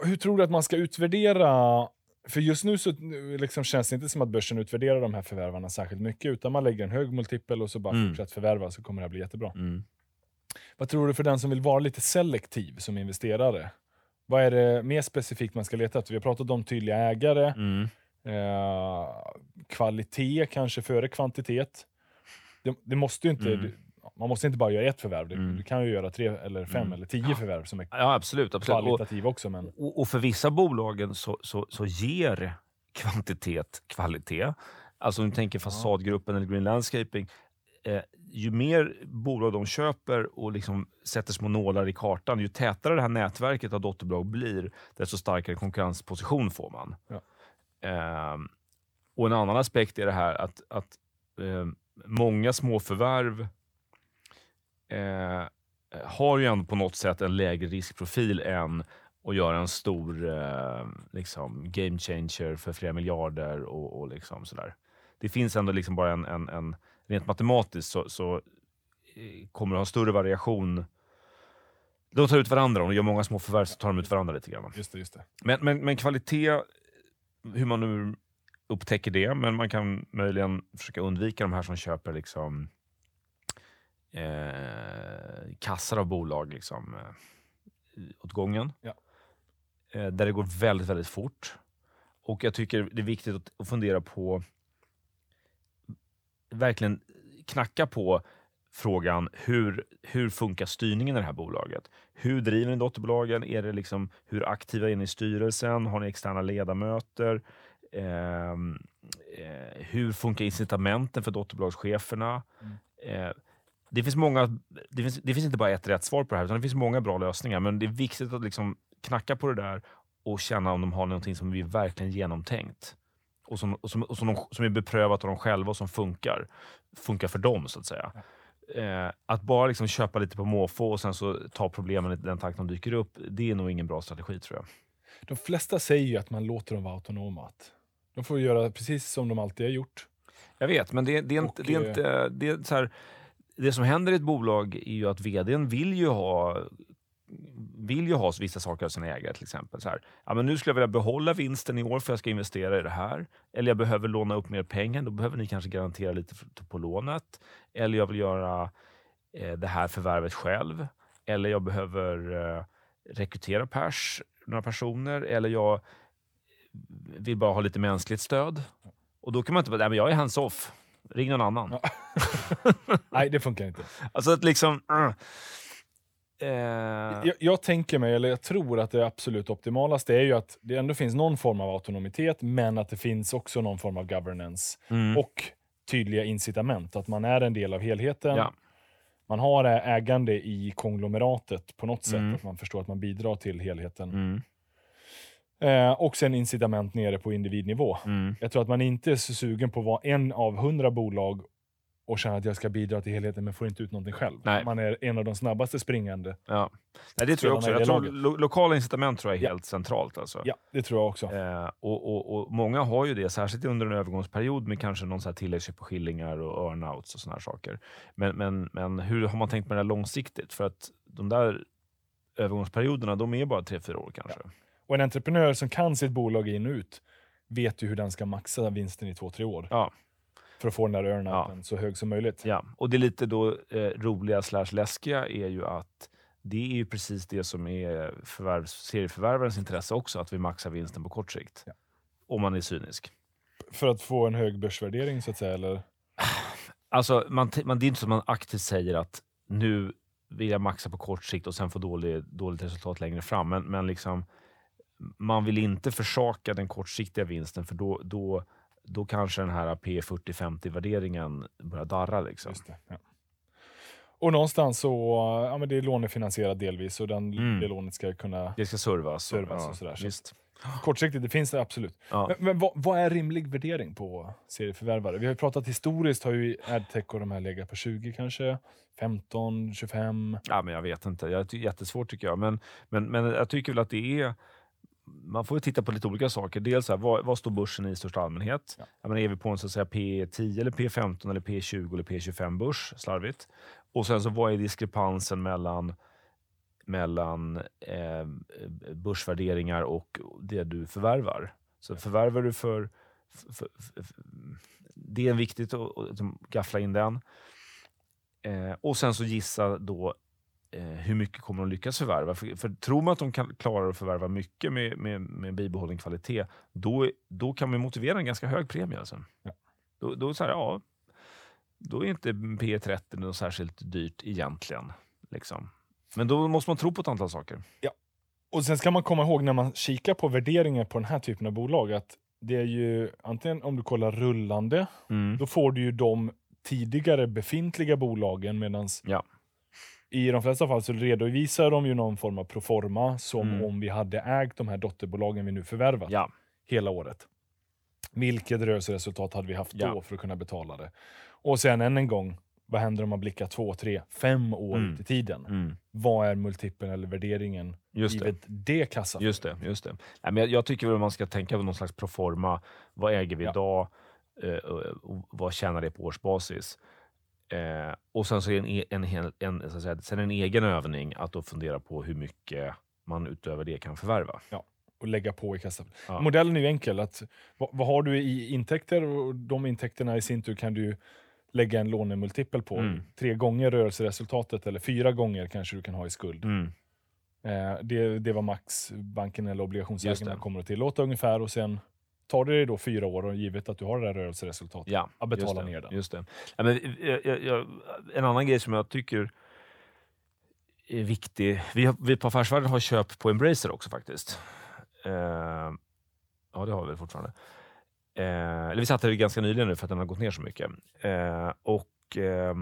Hur tror du att man ska utvärdera för just nu så liksom känns det inte som att börsen utvärderar de här förvärvarna särskilt mycket, utan man lägger en hög multipel och så bara mm. fortsätter förvärva så kommer det här bli jättebra. Mm. Vad tror du för den som vill vara lite selektiv som investerare? Vad är det mer specifikt man ska leta efter? Vi har pratat om tydliga ägare. Mm. Eh, kvalitet kanske före kvantitet. Det, det måste inte, mm. man måste inte bara göra ett förvärv. Mm. Du kan ju göra tre, eller fem mm. eller tio förvärv som är ja, absolut, absolut. kvalitativa också. Men... Och, och, för vissa bolagen så, så, så ger kvantitet, kvalitet. Alltså om du tänker Fasadgruppen eller Green Landscaping. Eh, ju mer bolag de köper och liksom sätter små nålar i kartan, ju tätare det här nätverket av dotterbolag blir, desto starkare konkurrensposition får man. Ja. Eh, och En annan aspekt är det här att, att eh, många småförvärv eh, har ju ändå på något sätt en lägre riskprofil än att göra en stor eh, liksom game changer för flera miljarder och, och liksom sådär. Det finns ändå liksom bara en, en, en rent matematiskt så, så eh, kommer det ha större variation. De tar ut varandra. Om de gör många små förvärv så tar de ut varandra lite grann. Just det, just det. Men, men, men kvalitet, hur man nu upptäcker det, men man kan möjligen försöka undvika de här som köper liksom eh, kassar av bolag liksom, eh, åt gången. Ja. Eh, där det går väldigt, väldigt fort. Och jag tycker det är viktigt att, att fundera på, verkligen knacka på frågan hur, hur funkar styrningen i det här bolaget? Hur driver ni dotterbolagen? Är det liksom, hur aktiva är ni i styrelsen? Har ni externa ledamöter? Eh, eh, hur funkar incitamenten för dotterbolagscheferna? Eh, det, finns många, det, finns, det finns inte bara ett rätt svar på det här, utan det finns många bra lösningar. Men det är viktigt att liksom knacka på det där och känna om de har någonting som är verkligen genomtänkt. Och som, och som, och som, de, som är beprövat av dem själva och som funkar. Funkar för dem, så att säga. Eh, att bara liksom köpa lite på måfå och sen så ta problemen i den takt de dyker upp, det är nog ingen bra strategi tror jag. De flesta säger ju att man låter dem vara autonoma. De får göra precis som de alltid har gjort. Jag vet, men det, det är inte... Och, det, är eh, inte det, är så här, det som händer i ett bolag är ju att vdn vill ju ha vill ju ha vissa saker av sina ägare. till exempel. Så här, ja, men nu skulle jag vilja behålla vinsten i år för jag ska investera i det här. Eller jag behöver låna upp mer pengar. Då behöver ni kanske garantera lite på lånet. Eller jag vill göra eh, det här förvärvet själv. Eller jag behöver eh, rekrytera pers, några personer. Eller jag vill bara ha lite mänskligt stöd. Och då kan man inte bara, nej men jag är hands-off. Ring någon annan. Nej, det funkar inte. Alltså att liksom... Uh, eh, Jag, jag tänker mig, eller jag tror att det absolut optimalaste är ju att det ändå finns någon form av autonomitet, men att det finns också någon form av governance mm, och tydliga incitament. Att man är en del av helheten. ja, Man har ägande i konglomeratet på något sätt. Mm. Att man förstår att man bidrar till helheten. mm, Eh, och sen incitament nere på individnivå. mm. Jag tror att man inte är så sugen på att vara en av hundra bolag och känna att jag ska bidra till helheten men får inte ut någonting själv. Nej. Man är en av de snabbaste springande. Ja. Nej, det tror jag också. Jag tror lo lokala incitament tror jag är Ja. helt centralt. Alltså. Ja, det tror jag också. Eh, och, och, och Många har ju det, särskilt under en övergångsperiod med kanske någon så här tilläggsköp på skillingar och earnouts och här saker. Men, men, men hur har man tänkt med det långsiktigt? För att de där övergångsperioderna, de är bara tre, fyra år kanske. Och en entreprenör som kan sitt bolag in och ut vet ju hur den ska maxa vinsten i två, tre år. Ja. För att få den där earnouten så hög som möjligt. Ja, och det lite då eh, roliga slash läskiga är ju att det är ju precis det som är förvärv, serieförvärvarens intresse också, att vi maxar vinsten på kort sikt. Ja. Om man är cynisk. För att få en hög börsvärdering så att säga. Eller? Alltså, man, man, det är inte så att man aktivt säger att nu vill jag maxa på kort sikt och sen få dålig, dåligt resultat längre fram. Men, men liksom, man vill inte försaka den kortsiktiga vinsten för då, då, då kanske den här P40-50-värderingen börjar darra. Liksom. Just det, ja. Och någonstans så, ja men det är lånefinansierat delvis och den, Mm. det lånet ska kunna Det ska servas. Servas och sådär, så-. Kortsiktigt, det finns det absolut. Ja. Men, men vad, vad är rimlig värdering på serieförvärvare? Vi har ju pratat historiskt, har ju adtech och de här legat på 20 kanske, 15, 25. Ja, men jag vet inte. Jag, jättesvårt tycker jag. Men, men, men jag tycker väl att det är... Man får ju titta på lite olika saker. Dels här, vad, vad står börsen i största allmänhet? Ja. Jag menar, är vi på en så att säga, P10, eller P15, eller P20 eller P25 börs? Slarvigt. Och sen så vad är diskrepansen mellan, mellan eh, börsvärderingar och det du förvärvar? Så förvärvar du för... för, för, för det är viktigt att, att gaffla in den. Eh, och sen så gissa då eh, hur mycket kommer de lyckas förvärva. För, för tror man att de kan, klarar att förvärva mycket med, med, med bibehållen kvalitet, då, då kan man motivera en ganska hög premie. Alltså. Ja. Då, då, så här, ja, då är inte P30 något särskilt dyrt egentligen. Liksom. Men då måste man tro på ett antal saker. Och sen ska man komma ihåg när man kikar på värderingar på den här typen av bolag att det är ju antingen om du kollar rullande, Mm. då får du ju de tidigare befintliga bolagen medan Ja. I de flesta fall så redovisar de ju någon form av proforma som Mm. om vi hade ägt de här dotterbolagen vi nu förvärvat Ja. hela året. Vilket rörelseresultat hade vi haft då Ja. för att kunna betala det? Och sen än en gång, vad händer om man blickar två, tre, fem år Mm. ut i tiden? Mm. Vad är multipeln eller värderingen Just det. givet det kassaflödet? Just det. Just det. Nej, men jag, jag tycker att man ska tänka på någon slags proforma. Vad äger vi Ja. idag? Eh, och, och vad tjänar det på årsbasis? Eh, och sen så en, e- en, hel- en, så att säga, sen en egen övning att då fundera på hur mycket man utöver det kan förvärva. och lägga på i kassaflödet. Ja. Modellen är ju enkel. Att, vad, vad har du i intäkter? Och de intäkterna i sin tur kan du lägga en lånemultipel på. Mm. Tre gånger rörelseresultatet eller fyra gånger kanske du kan ha i skuld. Mm. Eh, det, det var max banken eller obligationsägarna kommer att tillåta ungefär och sen tar det dig då fyra år och givet att du har det där rörelseresultatet. Ja, Att betala det, ner den. Just det. Ja, men, jag, jag, jag, en annan grej som jag tycker är viktig. Vi, har, vi på Affärsvärlden har köp på Embracer också faktiskt. Eh, ja, det har vi väl fortfarande. Eh, eller vi satte det ganska nyligen nu för att den har gått ner så mycket. Eh, och eh,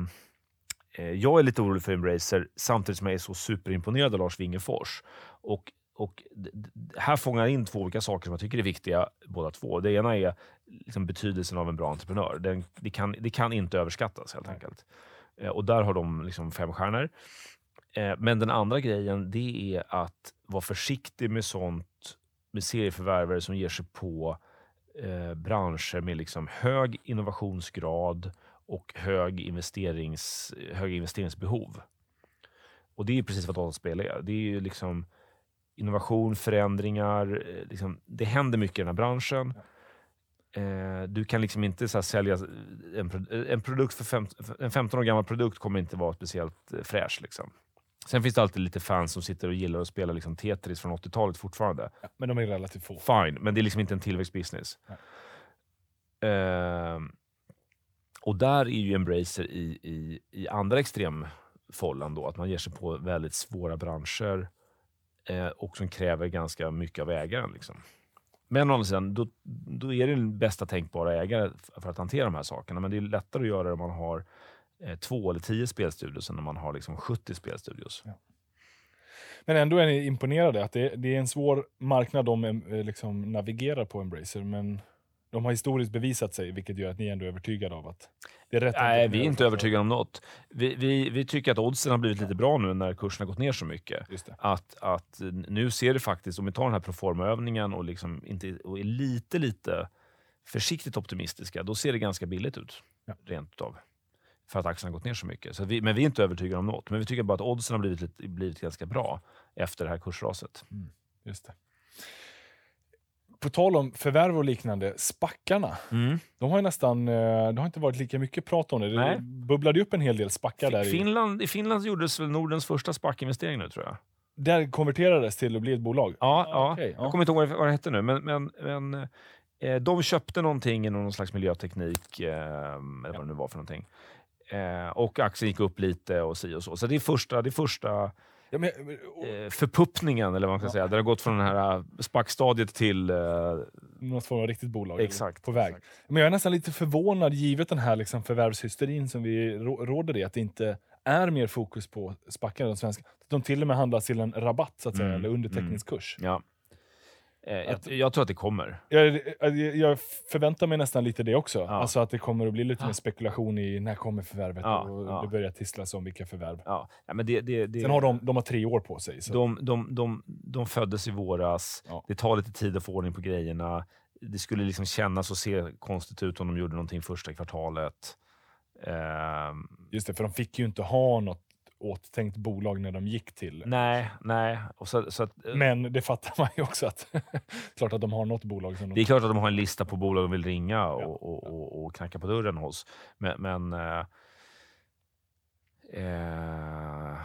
Jag är lite orolig för Embracer samtidigt som jag är så superimponerad av Lars Wingefors. Och, och här fångar in två olika saker som jag tycker är viktiga båda två. Det ena är liksom betydelsen av en bra entreprenör. Den, det, kan, det kan inte överskattas helt enkelt. Eh, och där har de liksom fem stjärnor. Eh, men den andra grejen det är att vara försiktig med sånt med serieförvärvare som ger sig på eh, branscher med liksom hög innovationsgrad och hög, investerings, hög investeringsbehov. Och det är precis vad dataspel är. Det är ju liksom innovation, förändringar. eh, Liksom, det händer mycket i den här branschen. Eh, du kan liksom inte så sälja en, pro- en produkt för fem, en 15 år gammal produkt kommer inte vara speciellt eh, fräsch. Liksom. Sen finns det alltid lite fans som sitter och gillar att spela liksom Tetris från 80-talet fortfarande. Ja, men de är relativt få. Fine, men det är liksom inte en tillväxtbusiness. Ehm, och där är ju Embracer i, i, i andra extremfållan då, att man ger sig på väldigt svåra branscher eh, och som kräver ganska mycket av ägaren. Liksom. Men å andra sidan, då, då är det den bästa tänkbara ägare för att hantera de här sakerna. Men det är lättare att göra det om man har eh, två eller tio spelstudios än om man har liksom 70 spelstudios. Men ändå är ni imponerade. att det, det är en svår marknad de eh, liksom navigerar på Embracer. Men de har historiskt bevisat sig, vilket gör att ni ändå är övertygade av att det är rätt. Nej, vi är inte övertygade om något. Vi, vi, vi tycker att oddsen har blivit lite bra nu när kursen har gått ner så mycket. Just det. Att, att nu ser det faktiskt, om vi tar den här proforma-övningen och, liksom inte, och är lite, lite försiktigt optimistiska, då ser det ganska billigt ut. Ja. Rent utav. För att aktien har gått ner så mycket. Så vi, men vi är inte övertygade om något. Men vi tycker bara att oddsen har blivit, blivit ganska bra efter det här kursraset. Just det. På tal om förvärv och liknande, spackarna. De har ju nästan, eh, det har inte varit lika mycket prat om det. Det Nej. bubblade upp en hel del spackar där. I, Finland, I Finland gjordes väl Nordens första SPAC-investering nu tror jag. där konverterades till att bli ett bolag. Ja, Ah, ja. ja. jag kommer inte ihåg vad det hette nu, men, men, men eh, de köpte någonting inom någon slags miljöteknik, eh, eller vad det nu var för någonting. Eh, och aktien gick upp lite och si och så. Så det är första, det är första Ja, men, eh, förpuppningen, eller vad man ska säga. Där det har gått från det här SPAC-stadiet till... Eh, något form av riktigt bolag. exakt. På väg. exakt. Men jag är nästan lite förvånad, givet den här liksom förvärvshysterin som vi rå- råder i, att det inte är mer fokus på spackar än svenska. De till och med handlas till en rabatt, så att säga, Mm, eller underteckningskurs. Ja. Eh, jag, jag tror att det kommer. Jag, jag, förväntar mig nästan lite det också. Ja. Alltså att det kommer att bli lite mer spekulation i när kommer förvärvet Ja, och ja. det börjar tisslas om vilka förvärv. Ja. Men det, det, det, Sen har de, de har tre år på sig. Så. De, de, de, de föddes i våras. Det tar lite tid att få ordning på grejerna. Det skulle liksom kännas och se konstigt ut om de gjorde någonting första kvartalet. Ehm, Just det, för de fick ju inte ha något åttänkt bolag när de gick till. nej, nej. Och så, så att, eh, Men det fattar man ju också att klart att de har något bolag som det de... är klart att de har en lista på bolag de vill ringa Ja, och, och, och, och knacka på dörren hos. Men, men eh, eh,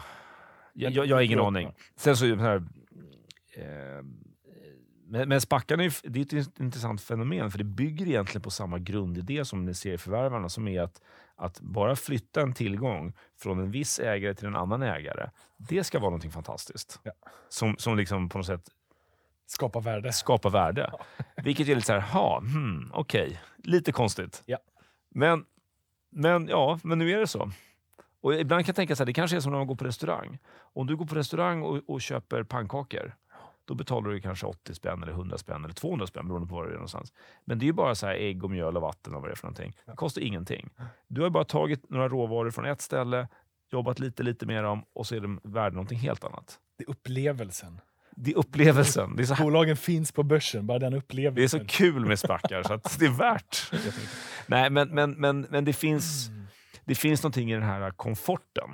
jag, jag, jag har ingen aning. Sen så det här, eh, men, men spackarna är, det är ett intressant fenomen för det bygger egentligen på samma grundidé som med serieförvärvarna som är att, att bara flytta en tillgång från en viss ägare till en annan ägare. Det ska vara någonting fantastiskt. Ja. Som, som liksom på något sätt Skapa värde. skapar värde. Vilket är lite så här, ha, hmm, okej, lite konstigt. Ja. Men, men ja, men nu är det så. Och ibland kan jag tänka så här, det kanske är som när man går på restaurang. Om du går på restaurang och, och köper pannkakor, då betalar du kanske 80 spänn, eller 100 spänn eller 200 spänn beroende på var du är någonstans. Men det är ju bara så här ägg, och mjöl och vatten och vad det är för någonting. Det kostar ingenting. Du har bara tagit några råvaror från ett ställe, jobbat lite, lite med dem och så är de värda någonting helt annat. Det är upplevelsen. Det är upplevelsen. Det är så, Bolagen finns på börsen, bara den det är upplevelsen. så kul med spackar så att det är värt. Nej, men, men, men, men det, finns, det finns någonting i den här komforten.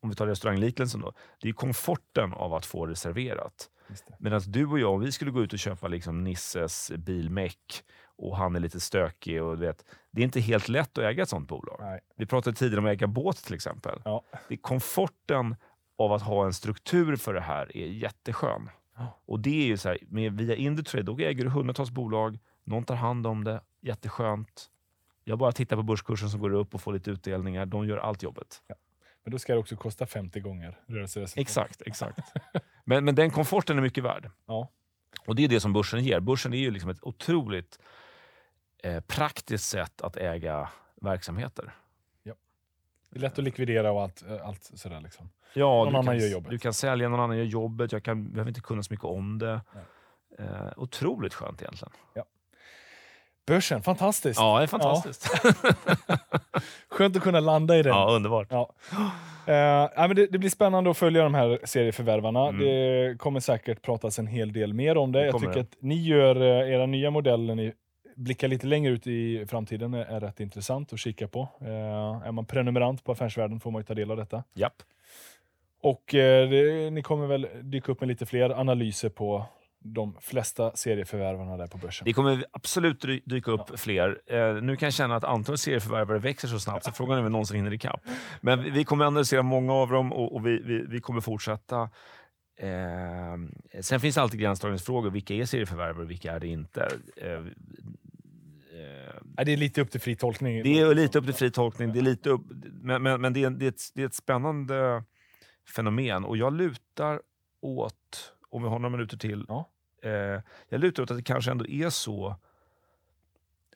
Om vi tar restaurangliknelsen då. Det är komforten av att få det serverat. Medan du och jag, om vi skulle gå ut och köpa liksom Nisses bilmeck och han är lite stökig. Och vet, det är inte helt lätt att äga ett sånt bolag. Nej. Vi pratade tidigare om att äga båt till exempel. Ja. Det är komforten av att ha en struktur för det här är jätteskön. Ja. Och det är ju så här, med, via Indutrade, då äger du hundratals bolag, någon tar hand om det, jätteskönt. Jag bara tittar på börskursen som går upp och får lite utdelningar. De gör allt jobbet. Men då ska det också kosta 50 gånger rörelseresultat. Exakt, exakt. Men, men den komforten är mycket värd. Ja. Och det är det som börsen ger. Börsen är ju liksom ett otroligt eh, praktiskt sätt att äga verksamheter. Det är lätt att likvidera och allt, eh, allt sådär. Liksom. Ja, Någon annan kan, gör jobbet. Du kan sälja, någon annan gör jobbet. Jag kan, behöver inte kunna så mycket om det. Eh, otroligt skönt egentligen. Börsen, fantastiskt. Ja, det är fantastiskt. Skönt att kunna landa i den. Ja, underbart. Ja. Ja, men det, det blir spännande att följa de här serieförvärvarna. Mm. Det kommer säkert pratas en hel del mer om det. Det Jag tycker det. att ni gör eh, era nya modeller, ni blickar lite längre ut i framtiden, är, är rätt intressant att kika på. Eh, är man prenumerant på Affärsvärlden får man ju ta del av detta. Japp. Och eh, det, ni kommer väl dyka upp med lite fler analyser på de flesta serieförvärvarna där på börsen. Det kommer absolut dy- dyka upp fler. Eh, nu kan jag känna att antalet serieförvärvare växer så snabbt så frågan är om vi någonsin hinner ikapp. Men vi- kommer analysera många av dem och, och vi, vi, vi kommer fortsätta. Eh, sen finns det alltid gränsdragningsfrågor. Vilka är serieförvärvare och vilka är det inte? Eh, eh, Ja, det är lite upp till fri tolkning. det är lite upp till fri tolkning, det är lite upp, men, men, men det, är, det, är ett, det är ett spännande fenomen och jag lutar åt, om vi har några minuter till, Ja eh, jag lutar åt att det kanske ändå är så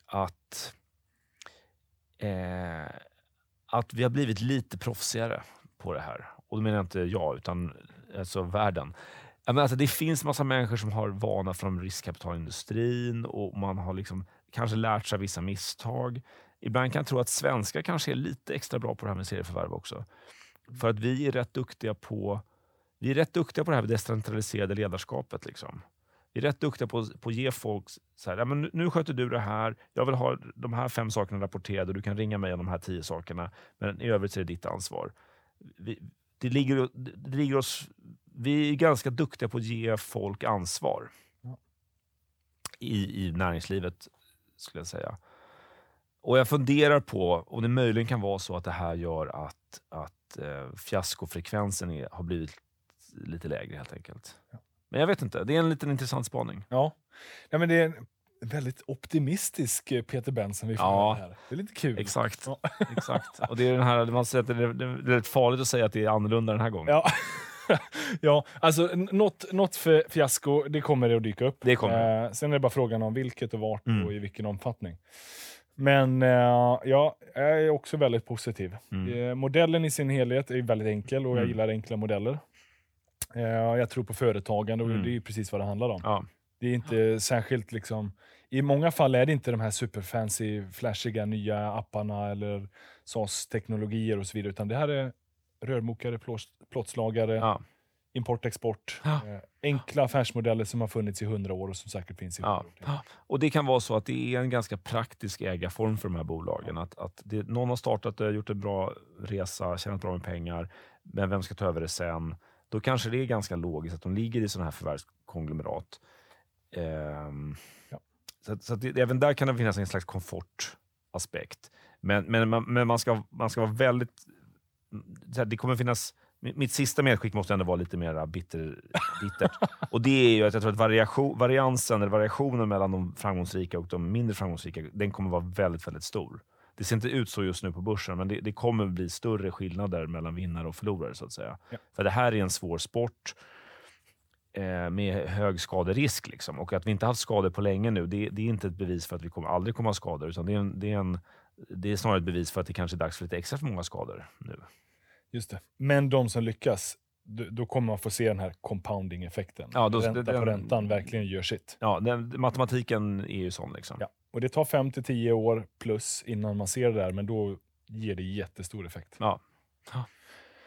att, eh, att vi har blivit lite proffsigare på det här. Och då menar jag inte jag, utan alltså världen. Jag menar, alltså, det finns massa människor som har vana från riskkapitalindustrin och man har liksom kanske lärt sig vissa misstag. Ibland kan jag tro att svenskar kanske är lite extra bra på det här med serieförvärv också. För att vi är rätt duktiga på vi är rätt duktiga på det här med decentraliserade ledarskapet. Liksom. Vi är rätt duktiga på, på att ge folk så här, ja, men nu, sköter du det här, jag vill ha de här fem sakerna rapporterade, du kan ringa mig om de här tio sakerna, men i övrigt är det ditt ansvar. Vi, det ligger, det ligger oss, vi är ganska duktiga på att ge folk ansvar Ja. i, i näringslivet, skulle jag säga. Och jag funderar på om det möjligen kan vara så att det här gör att, att eh, fiaskofrekvensen är, har blivit lite lägre helt enkelt. Men jag vet inte, det är en liten intressant spaning. Ja. ja, men det är en väldigt optimistisk eh, Peter Benson vi får Ja. här. Det är lite kul. Exakt. Ja. exakt. Och det är den här, man säger att det är, det är rätt farligt att säga att det är annorlunda den här gången. Ja. ja, alltså något, något för fiasko, det kommer det att dyka upp. Det kommer Eh, sen är det bara frågan om vilket och vart Mm. och i vilken omfattning. Men eh, ja, jag är också väldigt positiv. Mm. Eh, modellen i sin helhet är väldigt enkel och jag Mm. gillar enkla modeller. Eh, jag tror på företagande och Mm. det är precis vad det handlar om. Ja. Det är inte särskilt liksom... I många fall är det inte de här superfancy, flashiga nya apparna eller SAS-teknologier och så vidare, utan det här är rörmokare, plåtslagare, Ja. import, export. Ja. Eh, enkla affärsmodeller som har funnits i hundra år och som säkert finns i Ja. år. Och det kan vara så att det är en ganska praktisk ägarform för de här bolagen. Att, att det, någon har startat det, gjort en bra resa, tjänat bra med pengar, men vem ska ta över det sen? Då kanske det är ganska logiskt att de ligger i sådana här förvärvskonglomerat. Ehm, Ja. Så, så det, även där kan det finnas en slags komfortaspekt. Men, men, man, men man, ska, man ska vara väldigt... här, Det kommer finnas... Mitt mitt sista medskick måste ändå vara lite mer bitter, bittert. Och det är ju att jag tror att variation, variansen, eller variationen mellan de framgångsrika och de mindre framgångsrika, den kommer vara väldigt, väldigt stor. Det ser inte ut så just nu på börsen, men det, det kommer bli större skillnader mellan vinnare och förlorare. så att säga. Ja. För det här är en svår sport. eh, med hög skaderisk. Liksom. Och att vi inte haft skador på länge nu, det, det är inte ett bevis för att vi kommer, aldrig kommer ha skador. Utan det är, en, det, är en, det är snarare ett bevis för att det kanske är dags för lite extra för många skador nu. Just det. Men de som lyckas, då, kommer man få se den här compounding-effekten. Ja, då- Ränta det- på räntan verkligen gör sitt. Ja, den, matematiken är ju sån. Liksom. Ja. Och det tar 5 till 10 år plus innan man ser det där, men då ger det jättestor effekt. Ja.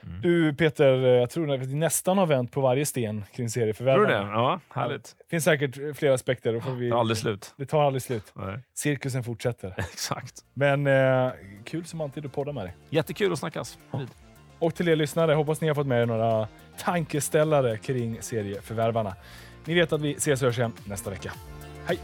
Mm. Du Peter, jag tror att vi nästan har vänt på varje sten kring Tror serieförvärvarna. du det? Ja, härligt. Det finns säkert fler aspekter. Då får vi... Det är aldrig slut. Det tar aldrig slut. Nej. Cirkusen fortsätter. Exakt. Men eh, kul som alltid att podda med dig. Jättekul att snackas. Och till er lyssnare, hoppas ni har fått med er några tankeställare kring serieförvärvarna. Ni vet att vi ses och hörs igen nästa vecka. Hej!